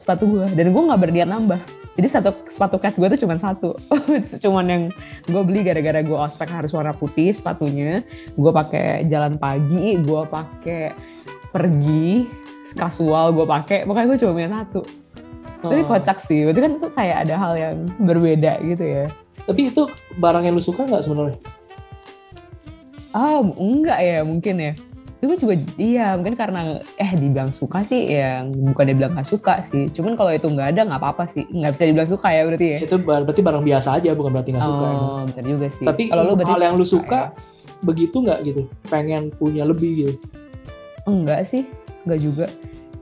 sepatu gue, dan gue nggak berniat nambah. Jadi satu sepatu cats gue tuh cuma satu, cuman yang gue beli gara-gara gue ospek harus warna putih sepatunya. Gue pakai jalan pagi, gue pakai pergi kasual gue pakai, pokoknya gue cuma punya satu. Tapi Oh. kocak sih, berarti kan itu kayak ada hal yang berbeda gitu ya. Tapi itu barang yang lu suka nggak sebenarnya? Oh enggak ya mungkin ya. Gue juga iya mungkin karena eh dibilang suka sih ya bukan dibilang gak suka sih. Cuman kalau itu nggak ada nggak apa-apa sih. Nggak bisa dibilang suka ya berarti ya. Itu berarti barang biasa aja, bukan berarti nggak suka. Oh benar juga sih. Tapi kalau hal yang lu ya. suka begitu nggak gitu? Pengen punya lebih gitu? Enggak sih, enggak juga.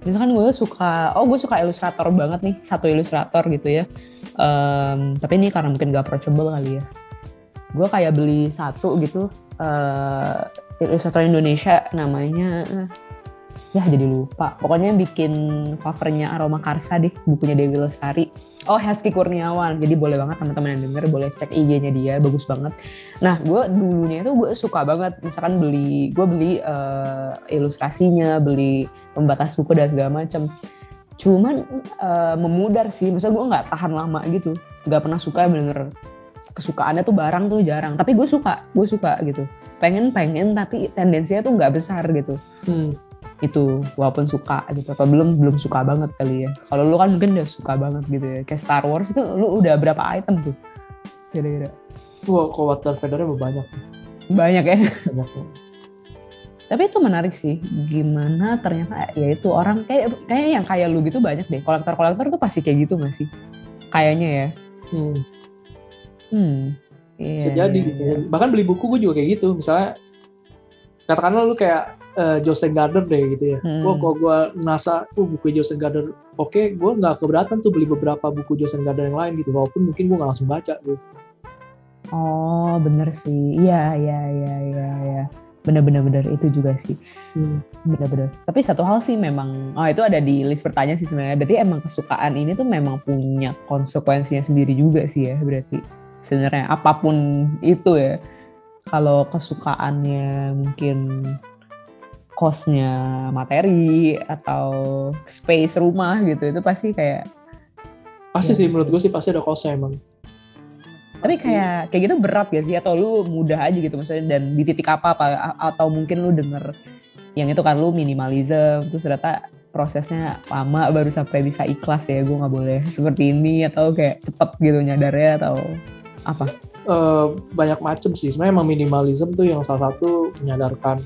Misalkan gue suka, oh gue suka ilustrator banget nih, satu ilustrator gitu ya. Em, tapi ini karena mungkin gak approachable kali ya. Gue kayak beli satu gitu, eh ilustrator Indonesia namanya, ya jadi lupa. Pokoknya bikin covernya Aroma Karsa deh, bukunya Dewi Lestari. Oh Hesky Kurniawan, jadi boleh banget teman-teman yang denger boleh cek IG-nya dia, bagus banget. Nah, gue dulunya itu gue suka banget, misalkan beli, gue beli eh, ilustrasinya, beli pembatas buku dan segala macam. Cuman eh, memudar sih, maksudnya gue nggak tahan lama gitu, nggak pernah suka bener kesukaannya tuh barang tuh jarang. Tapi gue suka, gue suka gitu. Pengen pengen tapi tendensinya tuh nggak besar gitu. Hmm. Itu walaupun suka gitu, atau belum belum suka banget kali ya. Kalau lu kan mungkin udah suka banget gitu ya. Kayak Star Wars itu lu udah berapa item tuh? Kira-kira Wah, kok Water Feather banyak. banyak ya. banyak. tapi itu menarik sih gimana ternyata ya itu orang kayak kayak yang kayak lu gitu banyak deh kolektor kolektor tuh pasti kayak gitu gak sih kayaknya ya Hmm. Hmm Bisa iya, jadi iya, gitu. iya. Bahkan beli buku gue juga kayak gitu. Misalnya, katakanlah lu kayak eh, Joseph Gardner deh gitu ya. Hmm. Gue kalau gue nasa, oh buku Joseph Gardner, oke, gue nggak keberatan tuh beli beberapa buku Joseph Gardner yang lain gitu. Walaupun mungkin gue nggak langsung baca gitu. oh bener sih iya iya iya iya iya bener bener bener itu juga sih Hmm. bener bener tapi satu hal sih memang oh itu ada di list pertanyaan sih sebenarnya berarti emang kesukaan ini tuh memang punya konsekuensinya sendiri juga sih ya berarti sebenarnya apa pun itu ya kalau kesukaannya mungkin kosnya materi atau space rumah gitu itu pasti kayak Pasti Iya. sih menurut gue sih pasti ada kosnya emang. tapi Pasti. kayak kayak gitu berat gak sih atau lu mudah aja gitu maksudnya dan di titik apa apa atau mungkin lu denger yang itu kan lu minimalism terus ternyata prosesnya lama baru sampai bisa ikhlas ya gue nggak boleh seperti ini atau kayak cepet gitu nyadarnya atau apa Eh, banyak macem sih. Sebenarnya emang minimalism tuh yang salah satu menyadarkan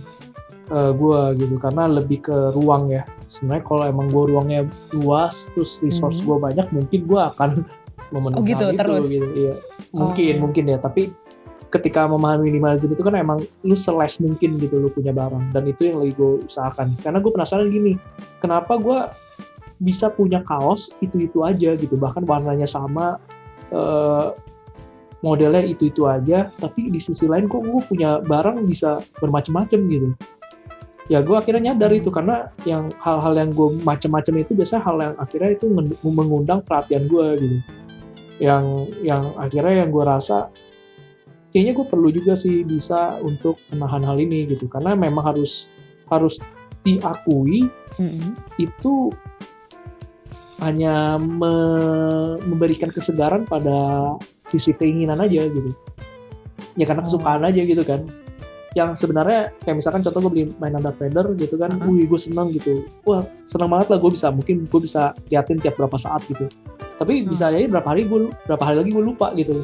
gue gitu. Karena lebih ke ruang ya. sebenarnya kalau emang gue ruangnya luas terus resource Hmm. gue banyak mungkin gue akan memenuhi Oh gitu, itu terus? gitu iya mungkin Oh. mungkin ya tapi ketika memahami minimalism itu kan emang lu seles mungkin gitu lu punya barang dan itu yang lagi gue usahakan karena gue penasaran gini kenapa gue bisa punya kaos itu itu aja gitu bahkan warnanya sama eh, modelnya itu itu aja tapi di sisi lain kok gue punya barang bisa bermacam-macam gitu. Ya gue akhirnya nyadar itu karena yang hal-hal yang gue macam-macam itu biasanya hal yang akhirnya itu mengundang perhatian gue gitu. Yang yang akhirnya yang gue rasa kayaknya gue perlu juga sih bisa untuk menahan hal ini gitu. Karena memang harus harus diakui Mm-mm. itu hanya me- memberikan kesegaran pada sisi keinginan aja gitu. Ya karena kesukaan aja gitu kan. Yang sebenarnya kayak misalkan contoh gue beli mainan Darth Vader gitu kan, Uh-huh. wih gue seneng gitu, wah seneng banget lah gue bisa mungkin gue bisa liatin tiap berapa saat gitu, tapi Hmm. bisa aja berapa hari gue berapa hari lagi gue lupa gitu,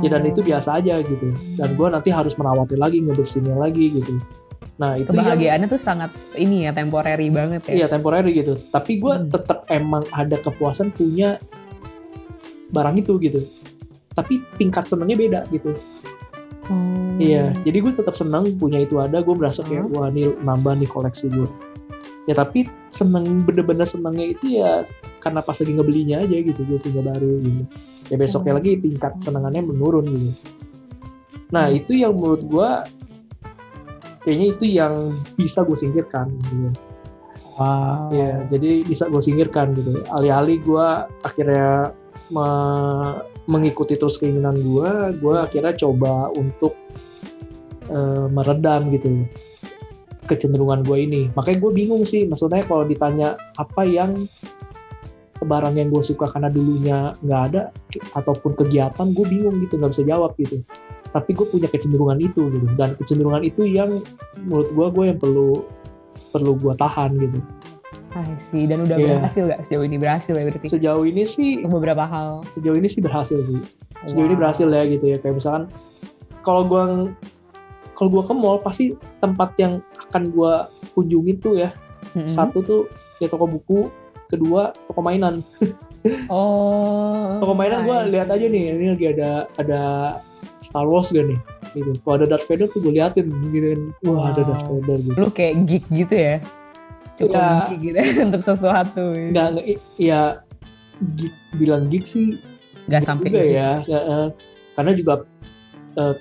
ya dan itu Oh. biasa aja gitu, dan gue nanti harus merawatnya lagi ngebersihinnya lagi gitu, nah itu yang kebahagiaannya tuh sangat ini ya temporary banget ya. Iya temporary gitu. Tapi gue Hmm. tetap emang ada kepuasan punya barang itu gitu. Tapi tingkat senengnya beda gitu. Oh. Iya. Jadi gue tetap seneng punya itu ada. Gue kayak Hmm. wah ini nambah nih koleksi gue. Ya tapi seneng bener-bener senengnya itu ya karena pas lagi ngebelinya aja gitu. Gue punya baru gitu. Ya besoknya Hmm. lagi tingkat senengannya menurun gitu. Nah Hmm. itu yang menurut gue kayaknya itu yang bisa gue singkirkan gitu. Wow. Iya, jadi bisa gue singkirkan gitu. Alih-alih gue akhirnya me- mengikuti terus keinginan gue, gue akhirnya coba untuk eh, meredam gitu kecenderungan gue ini. Makanya gue bingung sih, maksudnya kalau ditanya apa yang barang yang gue suka karena dulunya nggak ada ataupun kegiatan, gue bingung gitu, nggak bisa jawab gitu. Tapi gue punya kecenderungan itu gitu, dan kecenderungan itu yang menurut gue gue yang perlu perlu gue tahan gitu. I see. Dan udah Iya. berhasil gak sejauh ini? Berhasil ya berarti? Sejauh ini sih beberapa hal. sejauh ini sih berhasil sih sejauh ini Wow. berhasil ya gitu ya kayak misalkan kalau gua kalau gua ke mall pasti tempat yang akan gua kunjungi tuh ya Mm-mm. satu tuh ya toko buku kedua toko mainan Oh. toko mainan gua I lihat aja nih ini lagi ada ada Star Wars gak nih gitu kalau ada Darth Vader tuh gue liatin gitu kan wah ada Wow. Darth Vader gitu Lu kayak geek gitu ya? Cukup Iya. geek gitu untuk sesuatu. nggak nggak ya geek, bilang geek sih Gak sampai juga geek. ya, ya, eh, karena juga eh,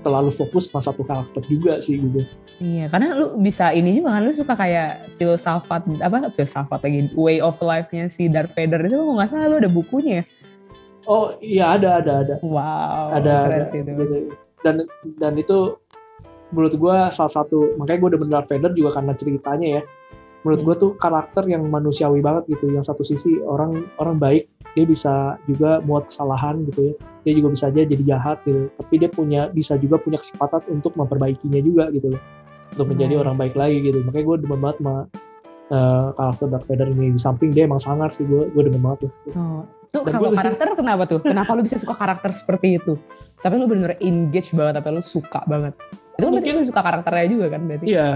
terlalu fokus sama satu karakter juga sih gitu Iya, karena lu bisa ini juga kan lu suka kayak filsafat apa filsafat lagi way of life-nya si Darth Vader itu kalau nggak salah lu ada bukunya. Oh iya ada ada ada Wow, ada, keren ada sih itu. gitu. dan dan itu menurut gua salah satu makanya gue udah bener Darth Vader juga karena ceritanya ya menurut Hmm. gua tuh karakter yang manusiawi banget gitu yang satu sisi orang orang baik dia bisa juga muat kesalahan gitu ya dia juga bisa aja jadi jahat gitu tapi dia punya bisa juga punya kesempatan untuk memperbaikinya juga gitu loh untuk menjadi Nice. orang baik lagi gitu makanya gue demen banget sama karakter Darth Vader ini di samping dia emang sangar sih gue gue demen banget tuh Oh, tuh Dan kalau karakter kenapa tuh? Kenapa lu bisa suka karakter seperti itu? Sampai lu bener-bener engage banget, sampai lu suka banget. Itu kan berarti Mungkin- lu suka karakternya juga kan berarti? iya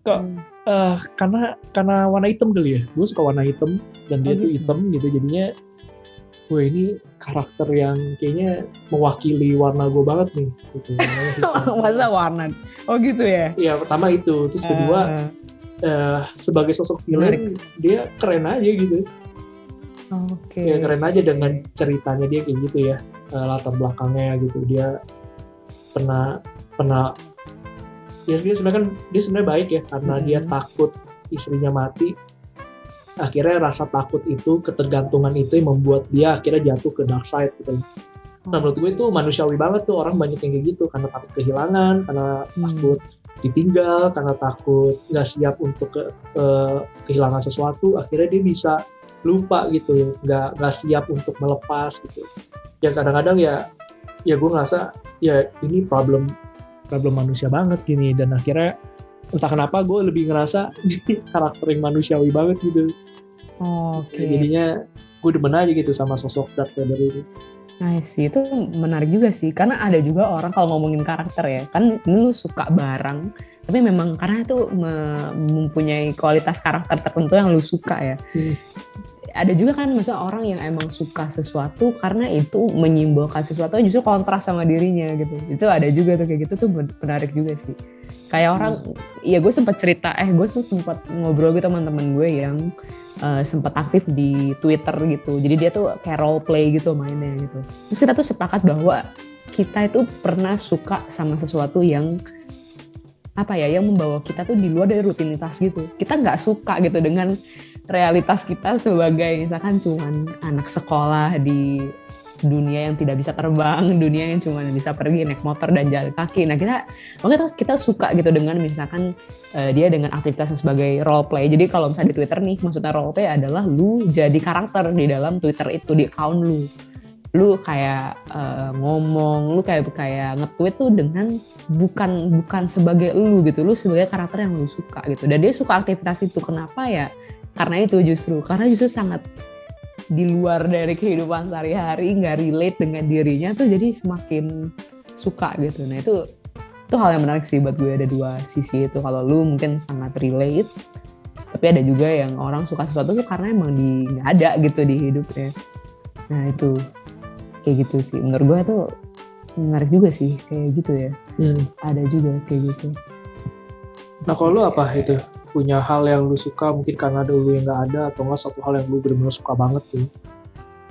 kok Hmm. eh karena karena warna hitam kali ya gue suka warna hitam dan dia Oh, tuh gitu. hitam gitu jadinya gue ini karakter yang kayaknya mewakili warna gue banget nih gitu Masa warna? Oh gitu ya? Iya pertama itu terus kedua Eh, eh, sebagai sosok Menarik villain dia keren aja gitu. Oke. ya keren aja dengan ceritanya dia kayak gitu ya. Eh, latar belakangnya gitu. Dia pernah pernah ya dia sebenarnya kan dia sebenarnya baik ya karena Mhm. dia takut istrinya mati. Akhirnya rasa takut itu ketergantungan itu yang membuat dia akhirnya jatuh ke dark side gitu. Nah menurut gue itu manusiawi banget tuh. Orang banyak yang kayak gitu karena takut kehilangan karena Hmm. takut ditinggal karena takut nggak siap untuk ke, ke- kehilangan sesuatu akhirnya dia bisa lupa gitu nggak nggak siap untuk melepas gitu. Ya kadang-kadang ya ya gue ngerasa ya ini problem problem manusia banget gini dan akhirnya entah kenapa gue lebih ngerasa ini karakter yang manusiawi banget gitu. Oke. jadinya gue demen aja gitu sama sosok Darth Vader itu Nice, itu menarik juga sih. Karena ada juga orang kalau ngomongin karakter ya, kan lu suka barang, tapi memang karena itu mempunyai kualitas karakter tertentu yang lu suka ya hmm. Ada juga kan masa orang yang emang suka sesuatu karena itu menyimbolkan sesuatu justru kontras sama dirinya gitu. Itu ada juga tuh kayak gitu tuh menarik juga sih. Kayak orang hmm. ya gue sempat cerita eh gue tuh sempat ngobrol gitu teman-teman gue yang uh, sempat aktif di Twitter gitu. Jadi dia tuh kayak role play gitu mainnya gitu. Terus kita tuh sepakat bahwa kita itu pernah suka sama sesuatu yang apa ya yang membawa kita tuh di luar dari rutinitas gitu. Kita nggak suka gitu dengan realitas kita sebagai misalkan cuman anak sekolah di dunia yang tidak bisa terbang, dunia yang cuma bisa pergi naik motor dan jalan kaki. Nah kita makanya kita suka gitu dengan misalkan uh, dia dengan aktivitasnya sebagai role play. Jadi kalau misalnya di Twitter nih maksudnya role play adalah lu jadi karakter di dalam Twitter itu di account lu lu kayak uh, ngomong, lu kayak kayak nge-tweet tuh dengan bukan bukan sebagai lu gitu, lu sebagai karakter yang lu suka gitu. Dan dia suka aktivitas itu kenapa ya? Karena itu justru, karena justru sangat di luar dari kehidupan sehari-hari, nggak relate dengan dirinya tuh jadi semakin suka gitu. Nah itu itu hal yang menarik sih buat gue ada dua sisi itu. Kalau lu mungkin sangat relate, tapi ada juga yang orang suka sesuatu tuh karena emang di nggak ada gitu di hidupnya. Nah itu kayak gitu sih menurut gue tuh menarik juga sih kayak gitu ya hmm. ada juga kayak gitu nah kalau lu apa itu punya hal yang lu suka mungkin karena dulu yang nggak ada atau nggak satu hal yang lu benar-benar suka banget tuh?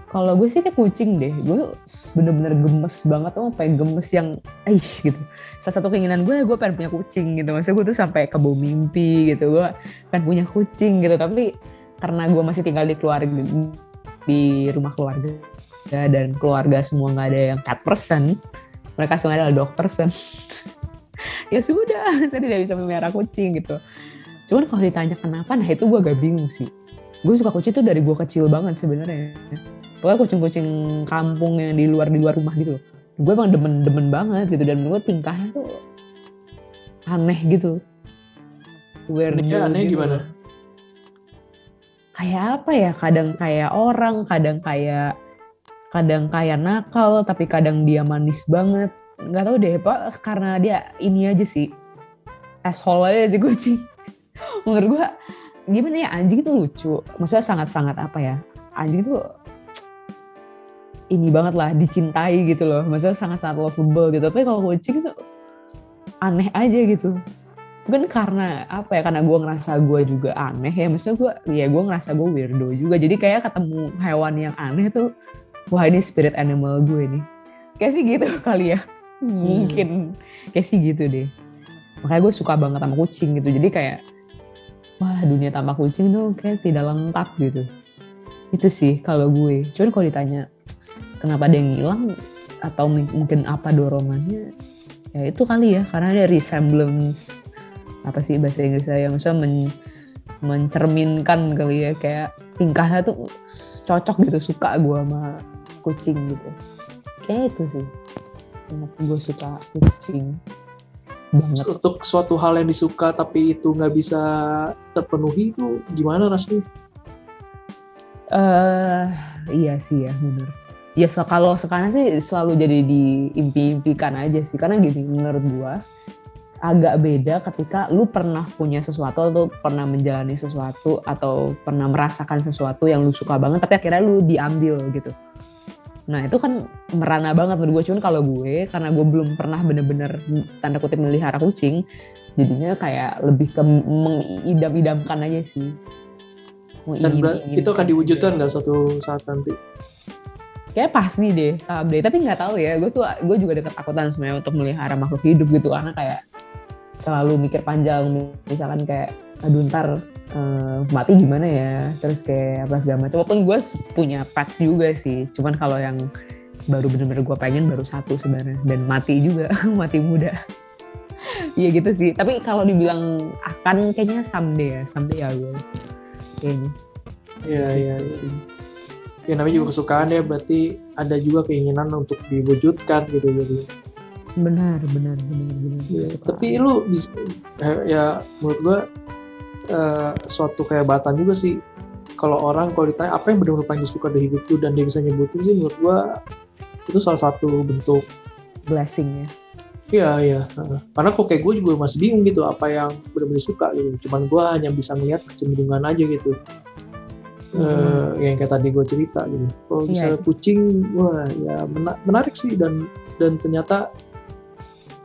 Kalau gue sih kayak kucing deh. Gue bener-bener gemes banget tuh sampai gemes yang aish gitu. Salah satu keinginan gue gue pengen punya kucing gitu. Maksudnya gue tuh sampai ke bau mimpi gitu. Gue pengen punya kucing gitu. Tapi karena gue masih tinggal di keluarga di rumah keluarga dan keluarga semua nggak ada yang cat person mereka semua adalah dog person. Ya sudah saya tidak bisa memelihara kucing gitu cuman kalau ditanya kenapa nah itu gue agak bingung sih. Gue suka kucing tuh dari gue kecil banget sebenarnya. Pokoknya kucing-kucing kampung yang di luar di luar rumah gitu gue emang demen-demen banget gitu dan menurut tingkahnya tuh aneh gitu. Weird aneh gitu. gimana? Kayak apa ya? Kadang kayak orang kadang kayak kadang kayak nakal tapi kadang dia manis banget. Nggak tahu deh pak karena dia ini aja sih. Asshole aja sih kucing menurut gua gimana ya anjing itu lucu. Maksudnya sangat-sangat apa ya anjing itu ini banget lah dicintai gitu loh. Maksudnya sangat-sangat lovable gitu. Tapi kalau kucing itu aneh aja gitu. Mungkin karena apa ya karena gue ngerasa gue juga aneh ya. Maksudnya gue ya gue ngerasa gue weirdo juga. Jadi kayak ketemu hewan yang aneh tuh wah ini spirit animal gue nih kayak sih gitu kali ya. Hmm. mungkin. Kayak sih gitu deh. Makanya gue suka banget sama kucing gitu. Jadi kayak wah dunia tanpa kucing tuh kayak tidak lengkap gitu. Itu sih kalau gue. Cuman kalau ditanya kenapa dia ngilang? Atau mungkin apa dorongannya? Ya itu kali ya karena ada resemblance. Apa sih bahasa Inggris saya maksudnya men, mencerminkan kali ya. Kayak tingkahnya tuh cocok gitu suka gue sama kucing gitu. Kayak itu sih. Gue suka kucing banget. untuk suatu hal yang disuka tapi itu nggak bisa terpenuhi itu gimana rasanya eh uh, iya sih ya benar ya so, kalau sekarang sih selalu jadi diimpi-impikan aja sih. Karena gini menurut gue agak beda ketika lu pernah punya sesuatu atau pernah menjalani sesuatu atau pernah merasakan sesuatu yang lu suka banget tapi akhirnya lu diambil gitu Nah itu kan merana banget menurut gue. Cuman kalau gue, karena gue belum pernah bener-bener tanda kutip melihara kucing, jadinya kayak lebih ke mengidam-idamkan aja sih. Dan itu akan diwujudkan nggak suatu saat nanti? Kayak pasti deh someday. Tapi nggak tahu ya, gue tuh gue juga ada ketakutan sebenarnya untuk melihara makhluk hidup gitu. Karena kayak selalu mikir panjang. Misalkan kayak, aduh ntar uh, mati gimana ya? Terus kayak apa segala macam. Walaupun gue punya pets juga sih. Cuman kalau yang baru bener-bener gue pengen baru satu sebenarnya. Dan mati juga mati muda. Iya gitu sih. Tapi kalau dibilang akan kayaknya someday ya. Someday ya gue kayaknya. Iya iya sih. Ya namanya juga kesukaan ya. Berarti ada juga keinginan untuk diwujudkan gitu jadi. Benar benar benar benar. Ya, tapi lu bisa ya menurut gue uh, suatu kehebatan juga sih kalau orang kalau ditanya apa yang benar-benar paling disuka dari hidup lu dan dia bisa nyebutin sih menurut gua itu salah satu bentuk blessing ya Iya iya. Karena kok kayak gue juga masih bingung gitu apa yang benar-benar suka gitu. Cuman gue hanya bisa melihat kecenderungan aja gitu. Eh, yang kayak tadi gue cerita gitu. Kalau Iya. misalnya kucing, wah ya mena- menarik sih dan dan ternyata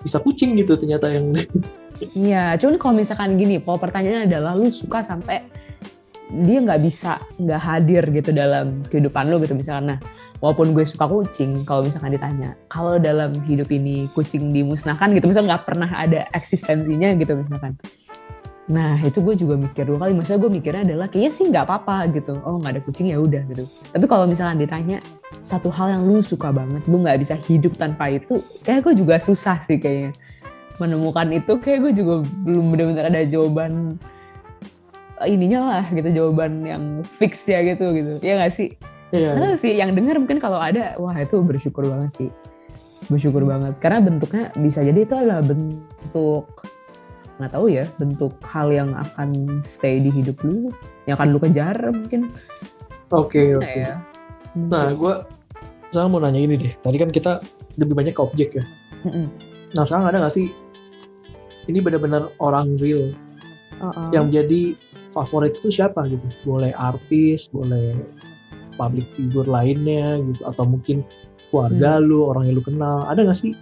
bisa kucing gitu ternyata yang Iya, cuman kalau misalkan gini, pola pertanyaannya adalah lu suka sampai dia nggak bisa nggak hadir gitu dalam kehidupan lu gitu misalkan. Nah, walaupun gue suka kucing, kalau misalkan ditanya, kalau dalam hidup ini kucing dimusnahkan gitu, misalnya nggak pernah ada eksistensinya gitu misalkan. Nah, itu gue juga mikir dua kali. Maksudnya gue mikirnya adalah kayaknya sih nggak apa-apa gitu. Oh, nggak ada kucing ya udah gitu. Tapi kalau misalkan ditanya satu hal yang lu suka banget, lu nggak bisa hidup tanpa itu, kayak gue juga susah sih kayaknya menemukan itu kayak gue juga belum benar-benar ada jawaban eh, ininya lah gitu jawaban yang fix ya gitu gitu ya nggak sih Iya. Tahu sih yang dengar mungkin kalau ada wah itu bersyukur banget sih bersyukur banget karena bentuknya bisa jadi itu adalah bentuk nggak tahu ya bentuk hal yang akan stay di hidup lu yang akan lu kejar mungkin Oke, oke. Nah, ya Nah, gue sekarang mau nanya ini deh. Tadi kan kita lebih banyak ke objek ya. Mm-mm. Nah, sekarang ada nggak sih ini benar-benar orang real Uh-uh. yang jadi favorit itu siapa gitu? Boleh artis, boleh public figure lainnya gitu, atau mungkin keluarga lu, orang yang lu kenal. Ada nggak sih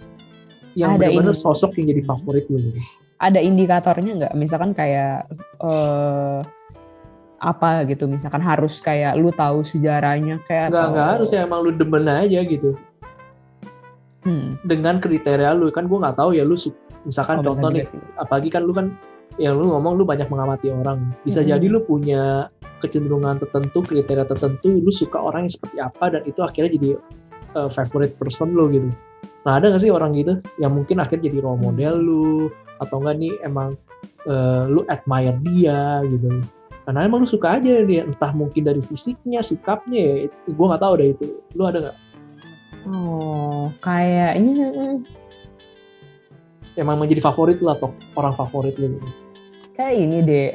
yang Hmm. Benar-benar sosok yang jadi favorit lu gitu? ada indikatornya nggak? Misalkan kayak eh apa gitu? Misalkan harus kayak lu tahu sejarahnya kayak Nggak atau- nggak harus ya emang lu demen aja gitu Hmm. dengan kriteria lu kan gue nggak tahu ya lu misalkan Oh, contoh nih sih. apalagi kan lu kan yang lu ngomong lu banyak mengamati orang. Bisa Mhm. jadi lu punya kecenderungan tertentu kriteria tertentu lu suka orang yang seperti apa dan itu akhirnya jadi uh, favorite person lu gitu. Nah ada gak sih orang gitu yang mungkin akhirnya jadi role model lu atau enggak nih emang uh, lu admire dia gitu? Karena emang lu suka aja dia entah mungkin dari fisiknya sikapnya ya gue nggak tahu deh itu. Lu ada nggak? Oh, kayaknya emang menjadi favorit lu atau orang favorit lu gitu? kayak ini deh.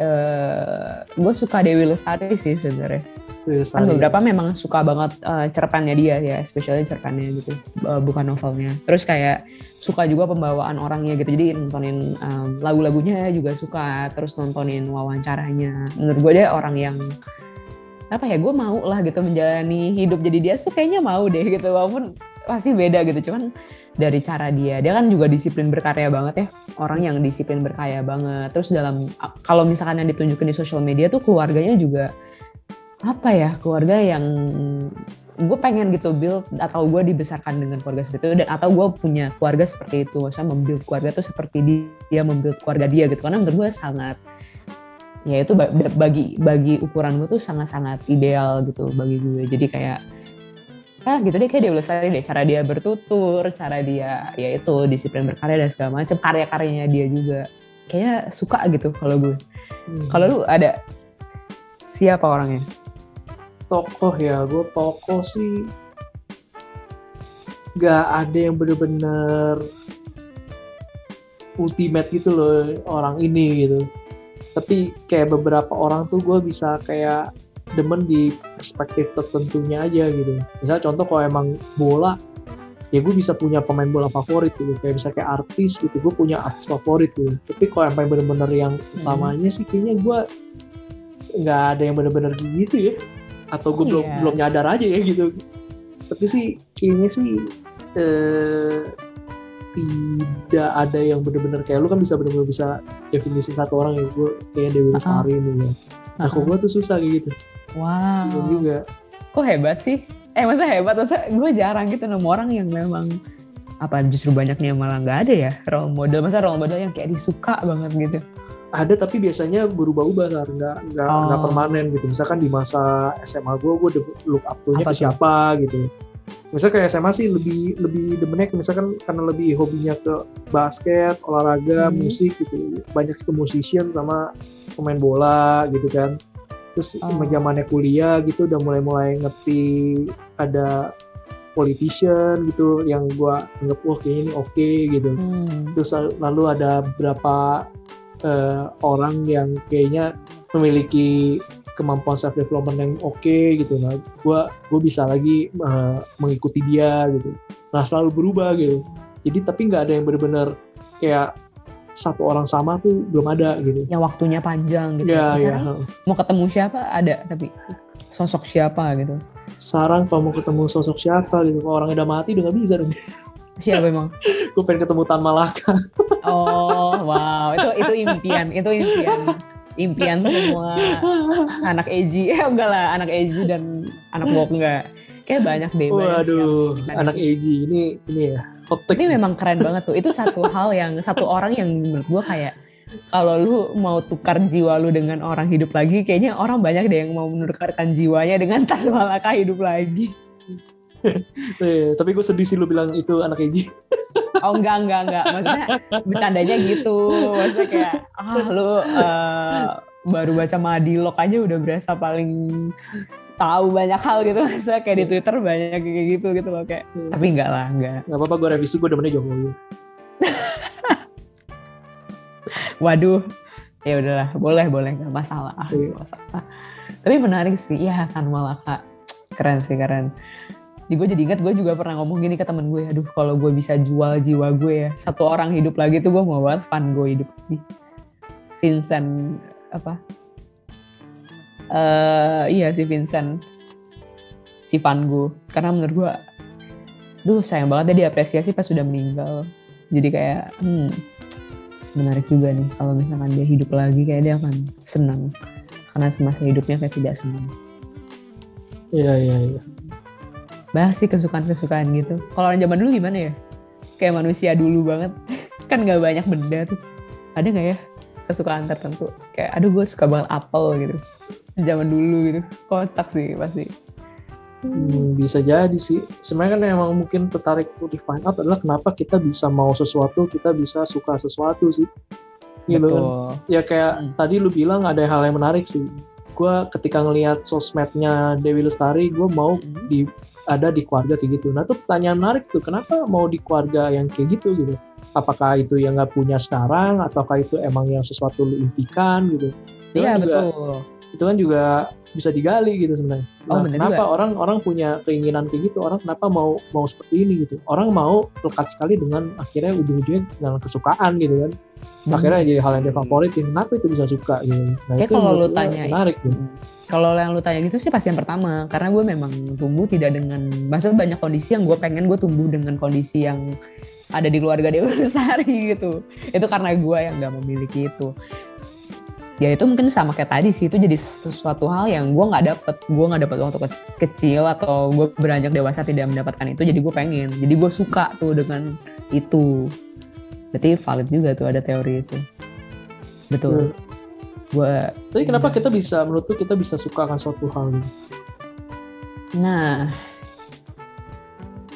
gue suka Dewi Lestari sih sebenarnya. Kan beberapa memang suka banget eh, cerpennya dia ya, especially cerpennya gitu, eh, bukan novelnya. Terus kayak suka juga pembawaan orangnya gitu. Jadi nontonin em, lagu-lagunya juga suka, terus nontonin wawancaranya. Menurut gue dia orang yang apa ya, gue mau lah gitu menjalani hidup jadi dia tuh kayaknya mau deh gitu, walaupun pasti beda gitu. Cuman dari cara dia, dia kan juga disiplin berkarya banget ya, orang yang disiplin berkarya banget. Terus dalam kalau misalkan yang ditunjukin di sosial media tuh keluarganya juga apa ya keluarga yang gue pengen gitu build atau gue dibesarkan dengan keluarga seperti itu dan atau gue punya keluarga seperti itu. Maksudnya membuild keluarga tuh seperti dia membuild keluarga dia gitu. Karena menurut gue sangat ya itu ba- bagi bagi ukuran gue tuh sangat-sangat ideal gitu bagi gue. Jadi kayak ah gitu deh kayak dia Lestari deh cara dia bertutur cara dia ya itu disiplin berkarya dan segala macam karya-karyanya dia juga. Kayaknya suka gitu kalau gue. Hmm. kalau lu ada siapa orangnya? Tokoh ya gue tokoh sih gak ada yang bener-bener ultimate gitu loh orang ini gitu. Tapi kayak beberapa orang tuh gue bisa kayak demen di perspektif tertentunya aja gitu. Misalnya contoh kalau emang bola ya gue bisa punya pemain bola favorit gitu. Kayak bisa kayak artis gitu gue punya artis favorit gitu. Tapi kalau yang paling bener-bener yang utamanya sih kayaknya gue nggak ada yang bener-bener gitu ya. Atau gue belum Iya. belum nyadar aja ya gitu. Tapi sih kayaknya sih eh, tidak ada yang bener-bener kayak lu kan bisa bener-bener bisa definisi satu orang ya. Gue kayak Dewi. Lestari ini ya nah kok gue tuh susah kayak gitu Wow. Belum juga Kok hebat sih? Eh masa hebat? Masa gue jarang gitu nemu orang yang memang apa justru banyaknya malah nggak ada ya role model masa role model yang kayak disuka banget gitu ada tapi biasanya berubah-ubah Sar. nggak nggak Oh. nggak permanen gitu misalkan di masa SMA gue gue look up Apa ke siapa gitu misalnya kayak SMA sih lebih lebih demennya ke- misalkan karena lebih hobinya ke basket olahraga Hmm. musik gitu banyak ke musician sama pemain bola gitu kan. Terus Oh. zamannya kuliah gitu udah mulai-mulai ngerti ada politician gitu yang gua anggap wah kayaknya ini oke gitu. Hmm. terus lalu ada beberapa eh, orang yang kayaknya memiliki kemampuan self development yang oke gitu. Nah gue gue bisa lagi eh, mengikuti dia gitu. Nah selalu berubah gitu. Jadi tapi nggak ada yang benar-benar kayak satu orang sama tuh belum ada gitu. Yang waktunya panjang gitu ya ya. Sekarang mau ketemu siapa? Ada tapi sosok siapa gitu? Sekarang kalau mau ketemu sosok siapa gitu. Kalau orangnya udah mati udah nggak bisa dong. Siapa emang? Gue pengen ketemu Tan Malaka. Oh wow. Itu itu impian itu impian. Impian semua anak Eji eh enggak lah anak Eji dan anak Wok enggak. Kayak banyak deh waduh anak Eji ini ini ya ini memang keren banget tuh. Itu satu hal yang satu orang yang menurut gue kayak kalau lu mau tukar jiwa lu dengan orang hidup lagi kayaknya orang banyak deh yang mau menukarkan jiwanya dengan Tan Malaka hidup lagi. Eh, tapi gue sedih sih lu bilang itu anak Eji oh enggak enggak enggak. Maksudnya bercandanya gitu. Maksudnya kayak ah lu eh, baru baca Madilog aja udah berasa paling tahu banyak hal gitu maksudnya kayak di Twitter banyak kayak gitu gitu loh kayak tapi enggak lah enggak nggak apa-apa gue revisi gue demennya Jokowi Waduh, ya udahlah, boleh boleh nggak masalah, Iya. nggak masalah. Tapi menarik sih, ya kan Malaka, keren sih keren. Jadi gue jadi ingat gue juga pernah ngomong gini ke temen gue, aduh kalau gue bisa jual jiwa gue ya, satu orang hidup lagi tuh gue mau banget Van gue hidup lagi. Vincent apa? Eh iya si Vincent, si Van Gogh. Karena menurut gue, duh sayang banget dia diapresiasi pas sudah meninggal. Jadi kayak, hmm, menarik juga nih kalau misalkan dia hidup lagi kayak dia akan senang. Karena semasa hidupnya kayak tidak senang. Iya iya iya. Bahas sih kesukaan-kesukaan gitu. Kalau orang zaman dulu gimana ya? Kayak manusia dulu banget. Kan nggak banyak benda tuh. Ada nggak ya kesukaan tertentu? Kayak aduh gue suka banget apel gitu zaman dulu gitu kocak sih pasti Hmm, bisa jadi sih. Sebenarnya kan emang mungkin tertarik to find out adalah kenapa kita bisa mau sesuatu, kita bisa suka sesuatu sih. Gitu kan. Ya kayak Hmm. tadi lu bilang ada hal yang menarik sih. Gue ketika ngelihat sosmednya Dewi Lestari, gue mau Hmm. di ada di keluarga kayak gitu. Nah tuh pertanyaan menarik tuh, kenapa mau di keluarga yang kayak gitu gitu? Apakah itu yang nggak punya sekarang, ataukah itu emang yang sesuatu lu impikan gitu? Itu iya betul itu kan juga bisa digali gitu sebenarnya. Oh, Nah, bener kenapa juga. orang orang punya keinginan kayak gitu? Orang kenapa mau mau seperti ini gitu? Orang mau lekat sekali dengan akhirnya ujung-ujungnya dengan kesukaan gitu kan. Akhirnya jadi hal yang dia favoritin. Kenapa itu bisa suka gitu? Nah, Hmm. Kayak itu kalau lu tanya menarik gitu. Kalau yang lu tanya gitu sih pasti yang pertama, karena gue memang tumbuh tidak dengan, maksudnya banyak kondisi yang gue pengen gue tumbuh dengan kondisi yang ada di keluarga Dewa Lestari gitu. Itu karena gue yang nggak memiliki itu. Ya itu mungkin sama kayak tadi sih, itu jadi sesuatu hal yang gue nggak dapet, gue nggak dapet waktu ke- kecil atau gue beranjak dewasa tidak mendapatkan itu, jadi gue pengen, jadi gue suka tuh dengan itu. Berarti valid juga tuh ada teori itu. Betul. Gue Tapi kenapa kita bisa menurut tuh kita bisa suka akan suatu hal? Nah,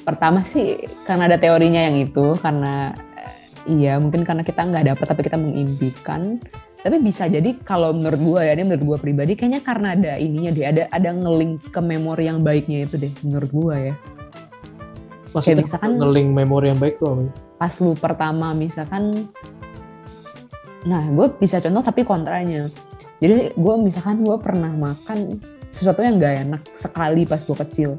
pertama sih karena ada teorinya yang itu, karena eh, iya mungkin karena kita nggak dapat tapi kita mengimpikan. Tapi bisa jadi kalau menurut gua ya, ini menurut gua pribadi, kayaknya karena ada ininya deh, ada ada ngelink ke memori yang baiknya itu deh, menurut gua ya. Maksudnya misalkan- ngeling memori yang baik tuh? Pas lu pertama misalkan, nah gue bisa contoh tapi kontranya. Jadi gue misalkan gue pernah makan sesuatu yang gak enak sekali pas gue kecil.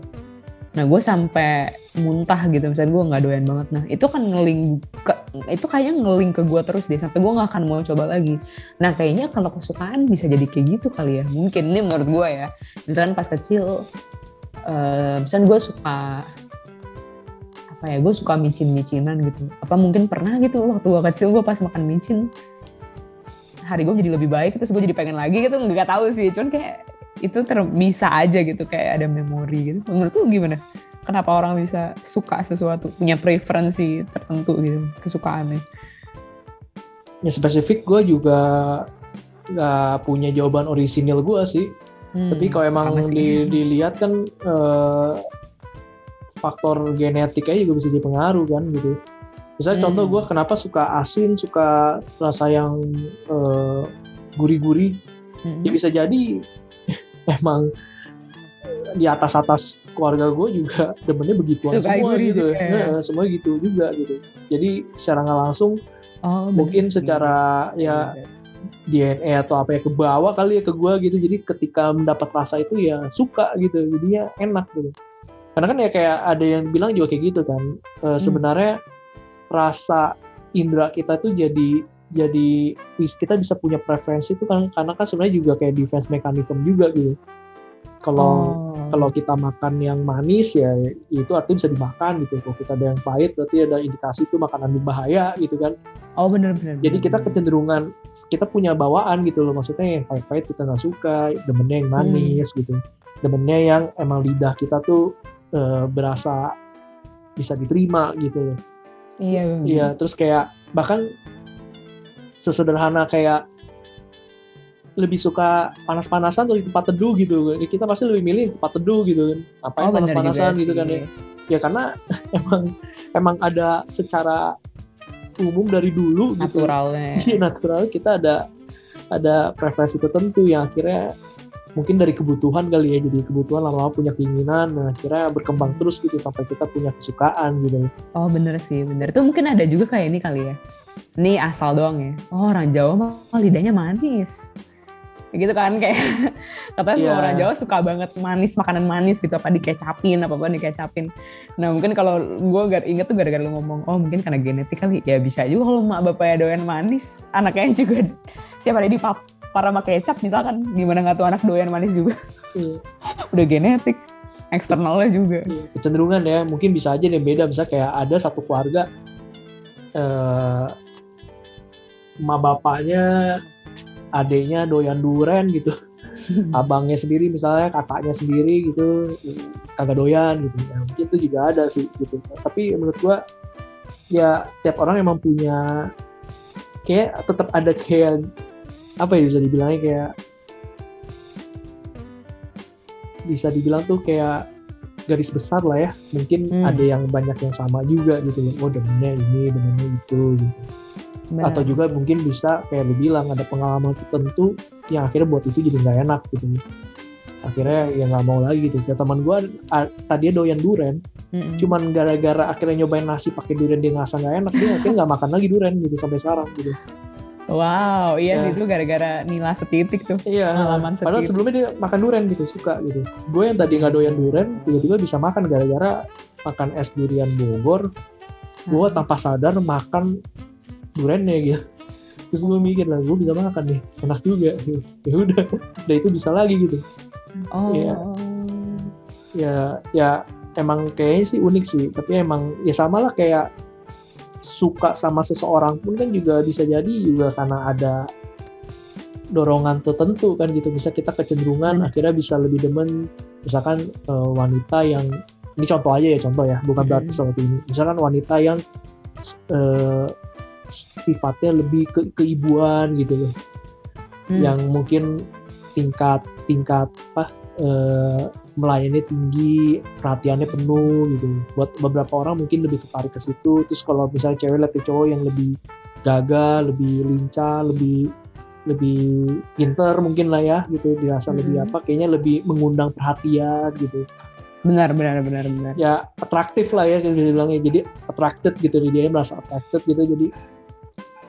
Nah gue sampai muntah gitu, misalnya gue nggak doyan banget. Nah itu kan ngeling ke, itu kayaknya ngeling ke gue terus deh, sampai gue nggak akan mau coba lagi. Nah kayaknya kalau kesukaan bisa jadi kayak gitu kali ya, mungkin ini menurut gue ya. Misalkan pas kecil, eh misalnya gue suka apa ya, gue suka micin-micinan gitu. Apa mungkin pernah gitu waktu gue kecil gue pas makan micin, hari gue jadi lebih baik terus gue jadi pengen lagi gitu nggak tahu sih cuman kayak itu ter bisa aja gitu kayak ada memori gitu menurut lu gimana kenapa orang bisa suka sesuatu punya preferensi tertentu gitu kesukaannya Ya spesifik gue juga nggak punya jawaban orisinil gue sih. Hmm, Tapi kalau emang di- dilihat kan eh, faktor genetiknya juga bisa dipengaruh kan gitu. Misalnya Hmm. contoh gue kenapa suka asin, suka rasa yang eh, gurih-gurih, Hmm. ya bisa jadi emang di atas-atas keluarga gue juga demennya begituan Suka semua gitu. juga ya. Nah, semua gitu juga gitu. Jadi secara nggak langsung oh, mungkin bener secara ya DNA atau apa ya ke bawah kali ya ke gue gitu jadi ketika mendapat rasa itu ya suka gitu jadinya enak gitu karena kan ya kayak ada yang bilang juga kayak gitu kan Eh, sebenarnya rasa indera kita tuh jadi jadi kita bisa punya preferensi itu kan karena kan sebenarnya juga kayak defense mechanism juga gitu. Kalau Oh. kalau kita makan yang manis ya itu artinya bisa dimakan gitu. Kalau kita ada yang pahit berarti ada indikasi itu makanan berbahaya gitu kan. oh bener bener. Jadi bener, kita bener. kecenderungan kita punya bawaan gitu loh maksudnya yang pahit-pahit kita nggak suka, demennya yang manis gitu. Demennya yang emang lidah kita tuh eh, berasa bisa diterima gitu loh. Iya. Iya, terus kayak bahkan sesederhana kayak lebih suka panas-panasan atau di tempat teduh gitu. Kita pasti lebih milih di tempat teduh gitu kan. Ngapain Oh panas-panasan gitu kan ya. Ya karena emang emang ada secara umum dari dulu gitu. Naturalnya. Iya natural kita ada ada preferensi tertentu yang akhirnya mungkin dari kebutuhan kali ya jadi kebutuhan lama-lama punya keinginan dan akhirnya berkembang terus gitu sampai kita punya kesukaan gitu Oh bener sih, bener. Itu mungkin ada juga kayak ini kali ya. Ini asal doang ya. Oh orang Jawa mah lidahnya manis. Gitu kan kayak katanya semua Iya. orang Jawa suka banget manis, makanan manis gitu apa dikecapin, apa apa dikecapin. Nah mungkin kalau gue gak inget tuh gara-gara lu ngomong, oh mungkin karena genetik kali. Ya bisa juga kalau mak bapaknya doyan manis, anaknya juga siapa ada di para sama kecap misalkan. Gimana nggak tuh anak doyan manis juga. Iya. udah genetik eksternalnya juga. Iya, kecenderungan ya mungkin bisa aja nih beda. Bisa kayak ada satu keluarga eh emak bapaknya adiknya doyan duren gitu. Abangnya sendiri misalnya kakaknya sendiri gitu kagak doyan gitu. Ya, mungkin itu juga ada sih gitu. Tapi menurut gua ya tiap orang emang punya kayak tetap ada kayak apa ya bisa dibilangnya kayak bisa dibilang tuh kayak garis besar lah ya. Mungkin Hmm. ada yang banyak yang sama juga gitu loh. Oh demennya ini demennya itu gitu. Benar. atau juga mungkin bisa kayak lu bilang ada pengalaman tertentu yang akhirnya buat itu jadi nggak enak gitu. Akhirnya ya nggak mau lagi gitu. Kayak teman gue tadinya doyan duren Mm-mm. cuman gara-gara akhirnya nyobain nasi pakai duren dia ngerasa nggak enak dia akhirnya nggak makan lagi duren gitu sampai sekarang gitu wow iya Ya. sih itu gara-gara nila setitik tuh iya Pengalaman padahal sedikit. sebelumnya dia makan duren gitu suka gitu gue yang tadi nggak doyan duren tiba-tiba bisa makan gara-gara makan es durian Bogor gue Hmm. tanpa sadar makan durennya gitu terus gue mikir lah gue bisa makan nih enak juga ya udah udah itu bisa lagi gitu oh Iya. ya ya emang kayaknya sih unik sih tapi emang ya sama lah kayak suka sama seseorang pun kan juga bisa jadi juga karena ada dorongan tertentu kan gitu bisa kita kecenderungan Benar. akhirnya bisa lebih demen misalkan eh, wanita yang ini contoh aja ya contoh ya bukan Mhm. berarti seperti ini misalkan wanita yang eh, sifatnya lebih ke keibuan gitu loh Hmm. yang mungkin tingkat tingkat apa eh, melayani tinggi perhatiannya penuh gitu. Buat beberapa orang mungkin lebih tertarik ke situ. Terus kalau misalnya cewek lihat cowok yang lebih gagah lebih lincah lebih lebih pinter mungkin lah ya gitu. Dirasa lebih Mhm. apa kayaknya lebih mengundang perhatian gitu. Benar benar benar benar. Ya atraktif lah ya gitu dibilangnya. Jadi attracted gitu dia merasa attracted gitu. Jadi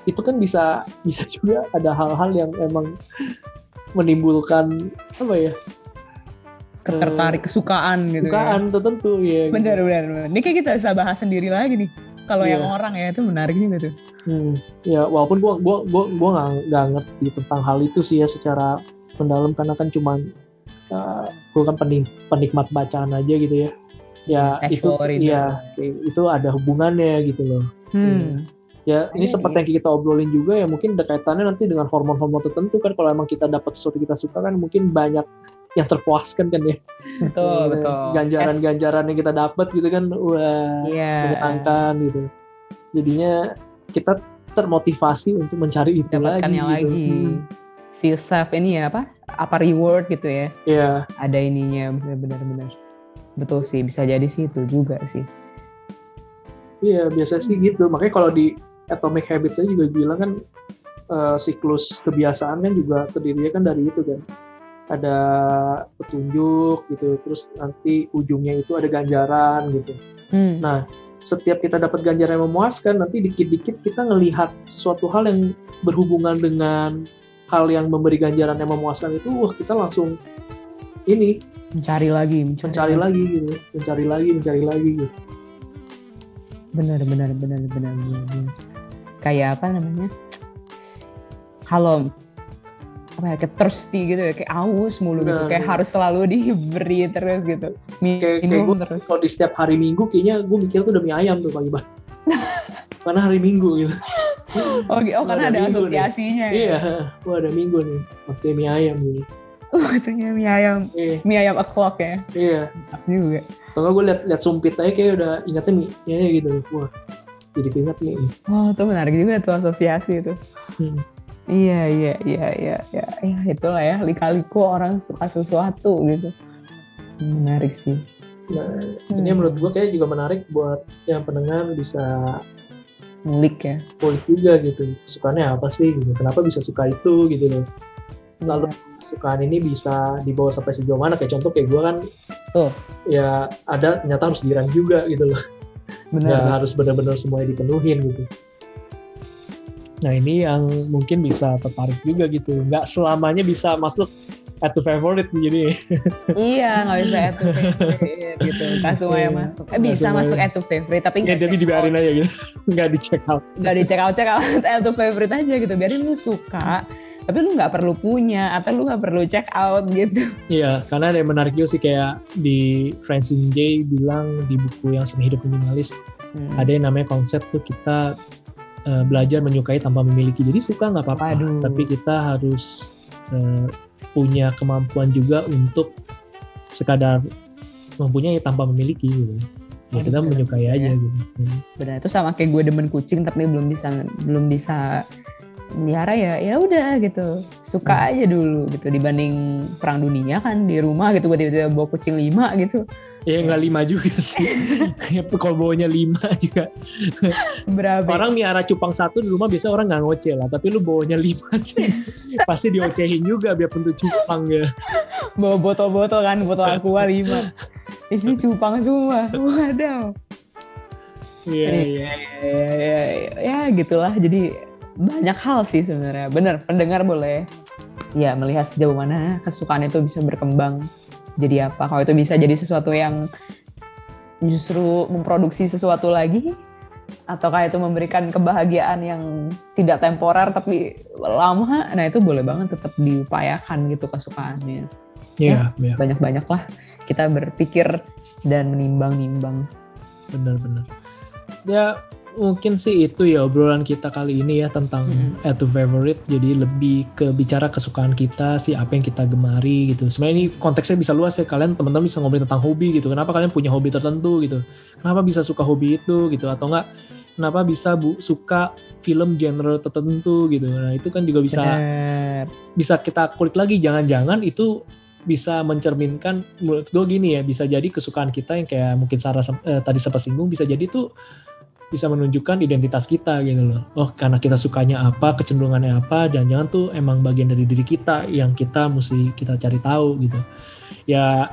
itu kan bisa bisa juga ada hal-hal yang emang menimbulkan apa ya ketertarik kesukaan gitu ya. kesukaan tertentu ya gitu. benar benar benar ini kayak kita bisa bahas sendiri lagi nih. Kalau Iya. yang orang ya itu menarik juga tuh. Hmm, ya walaupun gua gua gua gua nggak ngerti tentang hal itu sih ya secara mendalam karena kan cuman uh, gua kan penik, penikmat bacaan aja gitu ya. Ya itu ya itu ada hubungannya gitu loh. Hmm. Ya, ini Iya, seperti yang kita obrolin juga ya mungkin ada kaitannya nanti dengan hormon-hormon tertentu kan. Kalau emang kita dapat sesuatu kita suka kan mungkin banyak yang terpuaskan kan ya. betul Eh, betul Ganjaran-ganjaran yang kita dapat gitu kan wah iya menyenangkan gitu. Jadinya kita termotivasi untuk mencari itu dapatkan lagi. yang gitu. lagi Hmm, si self ini ya apa apa reward gitu ya Ya, ada ininya benar benar betul sih bisa jadi sih itu juga sih iya biasa sih gitu. Makanya kalau di Atomic Habits saya juga bilang kan eh, siklus kebiasaan kan juga terdirinya kan dari itu kan. Ada petunjuk gitu, terus nanti ujungnya itu ada ganjaran gitu. hmm. Nah, setiap kita dapat ganjaran yang memuaskan, nanti dikit-dikit kita ngelihat sesuatu hal yang berhubungan dengan hal yang memberi ganjaran yang memuaskan itu, wah kita langsung ini mencari lagi mencari, mencari lagi gitu, mencari lagi, mencari lagi gitu. benar benar benar benar, benar. kayak apa namanya kalau apa ya kayak thirsty gitu ya kayak aus mulu gitu Nah, kayak harus selalu diberi terus gitu. Kayak, kayak minum gue terus. kalau di setiap hari minggu kayaknya gue mikir tuh udah mie ayam tuh pagi-pagi. Karena hari minggu gitu. Oh, oh karena ada ada minggu nih. asosiasinya ya iya wah ada minggu nih waktunya mie ayam gitu. Waktunya mie ayam. Iya. Mie ayam o'clock ya? Iya. Mantap juga. Atau nggak gue liat liat sumpit aja kayak udah ingatnya mie ya gitu. Wah jadi keinget nih. Oh itu menarik juga tuh asosiasi itu. Hmm. Iya iya iya iya iya. Ya, itulah ya. Lika-liku orang suka sesuatu gitu. Menarik sih. Nah Hmm. ini menurut gue kayak juga menarik buat yang pendengar bisa ngulik ya. kulik juga gitu. Kesukaannya apa sih gitu? Kenapa bisa suka itu gitu loh? Lalu Iya. kesukaan ini bisa dibawa sampai sejauh mana? Kayak contoh kayak gue kan Tuh. ya ada ternyata harus dirang juga gitu loh. Benar. Harus benar-benar semuanya dipenuhin gitu nah ini yang mungkin bisa tertarik juga gitu nggak selamanya bisa masuk add to favorite jadi iya nggak bisa add to favorite gitu nggak semuanya Iya. masuk eh, bisa masuk semuanya. add to favorite tapi ya nggak jadi check dibiarin out. aja gitu nggak di check out nggak di check out check out add to favorite aja gitu biarin lu suka tapi lu nggak perlu punya atau lu nggak perlu check out gitu Iya, karena ada yang menarik juga sih kayak di Francine J bilang di buku yang seni hidup minimalis Hmm. ada yang namanya konsep tuh kita eh, belajar menyukai tanpa memiliki. Jadi suka nggak apa-apa, tapi kita harus eh, punya kemampuan juga untuk sekadar mempunyai tanpa memiliki gitu. Ya kita keren menyukai aja ya. gitu. Benar itu sama kayak gue demen kucing tapi belum bisa belum bisa melihara ya ya udah gitu suka Hmm. aja dulu gitu dibanding perang dunia kan di rumah gitu gue tiba-tiba bawa kucing lima gitu Ya nggak lima juga sih. Ya, Kalau bawanya lima juga. berapa Orang miara cupang satu di rumah biasa orang nggak ngoceh lah. Tapi lu bawanya lima sih. Pasti diocehin juga biar bentuk cupang ya. bawa botol-botol kan botol aqua lima isi cupang semua waduh Iya, iya. ya, ya, ya, ya gitulah jadi banyak hal sih sebenarnya bener pendengar boleh ya melihat sejauh mana kesukaan itu bisa berkembang jadi apa. Kalau itu bisa jadi sesuatu yang justru memproduksi sesuatu lagi ataukah itu memberikan kebahagiaan yang tidak temporer tapi lama nah itu boleh banget tetap diupayakan gitu kesukaannya. Iya, iya. banyak-banyak lah kita berpikir dan menimbang-nimbang. Benar-benar ya mungkin sih itu ya obrolan kita kali ini ya tentang Mm-mm. add to favorite. Jadi lebih ke bicara kesukaan kita sih apa yang kita gemari gitu. Sebenarnya ini konteksnya bisa luas ya. Kalian teman-teman bisa ngobrol tentang hobi gitu. Kenapa kalian punya hobi tertentu gitu? Kenapa bisa suka hobi itu gitu? Atau enggak kenapa bisa bu suka film genre tertentu gitu? Nah itu kan juga bisa Bener. bisa kita kulik lagi. Jangan-jangan itu bisa mencerminkan menurut gue gini ya bisa jadi kesukaan kita yang kayak mungkin Sarah eh, tadi sempat singgung bisa jadi tuh bisa menunjukkan identitas kita gitu loh. Oh karena kita sukanya apa kecenderungannya apa jangan-jangan tuh emang bagian dari diri kita yang kita mesti kita cari tahu gitu. Ya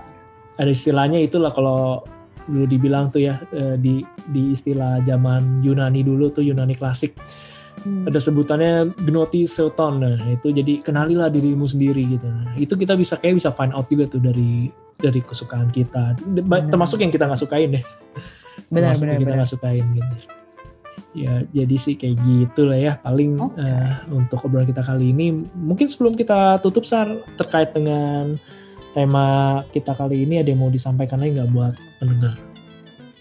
ada istilahnya itulah kalau dulu dibilang tuh ya eh, di di istilah zaman Yunani dulu tuh Yunani klasik Hmm. ada sebutannya gnoti seuton nah itu jadi kenalilah dirimu sendiri gitu. Nah, itu kita bisa kayak bisa find out juga tuh dari dari kesukaan kita. Benar. termasuk yang kita nggak sukain ya benar benar kita nggak sukain gitu ya jadi sih kayak gitu lah ya paling Oke. eh, untuk obrolan kita kali ini mungkin sebelum kita tutup sar terkait dengan tema kita kali ini ada yang mau disampaikan lagi nggak buat pendengar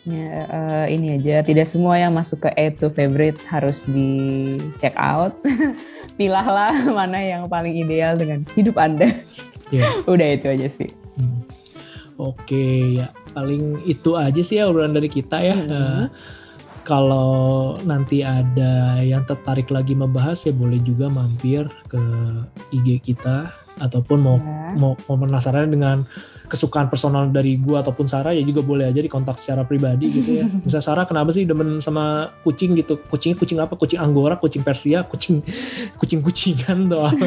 Ya, eh, ini aja tidak semua yang masuk ke A to favorite harus di check out. Pilahlah mana yang paling ideal dengan hidup Anda. ya Udah itu aja sih. Hmm. Oke ya paling itu aja sih ya obrolan dari kita ya. Hmm. Eh, kalau nanti ada yang tertarik lagi membahas ya boleh juga mampir ke IG kita ataupun mau Ya. mau, mau penasaran dengan kesukaan personal dari gua ataupun Sarah ya juga boleh aja dikontak secara pribadi gitu ya. Misal Sarah kenapa sih demen sama kucing gitu? Kucingnya kucing apa? Kucing Anggora, kucing Persia, kucing kucing-kucingan tuh apa?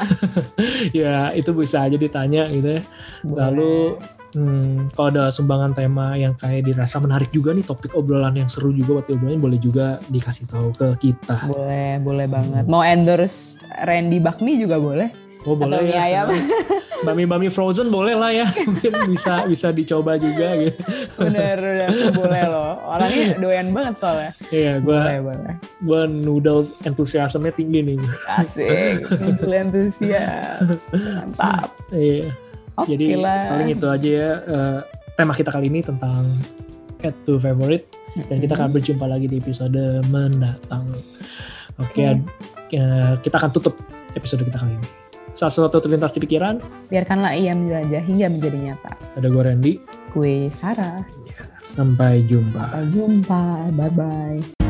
ya itu bisa aja ditanya gitu ya. Lalu hmm, kalau ada sumbangan tema yang kayak dirasa menarik juga nih topik obrolan yang seru juga buat diobrolin boleh juga dikasih tahu ke kita. boleh boleh banget. Mau endorse Randy Bakmi juga boleh. Oh boleh Atau mie ya. ayam. bami-bami frozen boleh lah ya. Mungkin bisa bisa dicoba juga gitu. Bener bener. Boleh loh. Orangnya doyan banget soalnya. Iya gue boleh boleh. gue noodles entusiasmenya tinggi nih. Asik. Noodle entusias mantap. Iya oke jadi lah. paling itu aja ya eh, tema kita kali ini tentang add to favorite. Dan kita akan berjumpa lagi di episode mendatang. Oke Oke. eh, kita akan tutup episode kita kali ini. Saat sesuatu terlintas di pikiran? Biarkanlah ia menjelajah hingga menjadi nyata. Ada gue Randy. Gue Sarah. Sampai jumpa. Sampai jumpa. Bye bye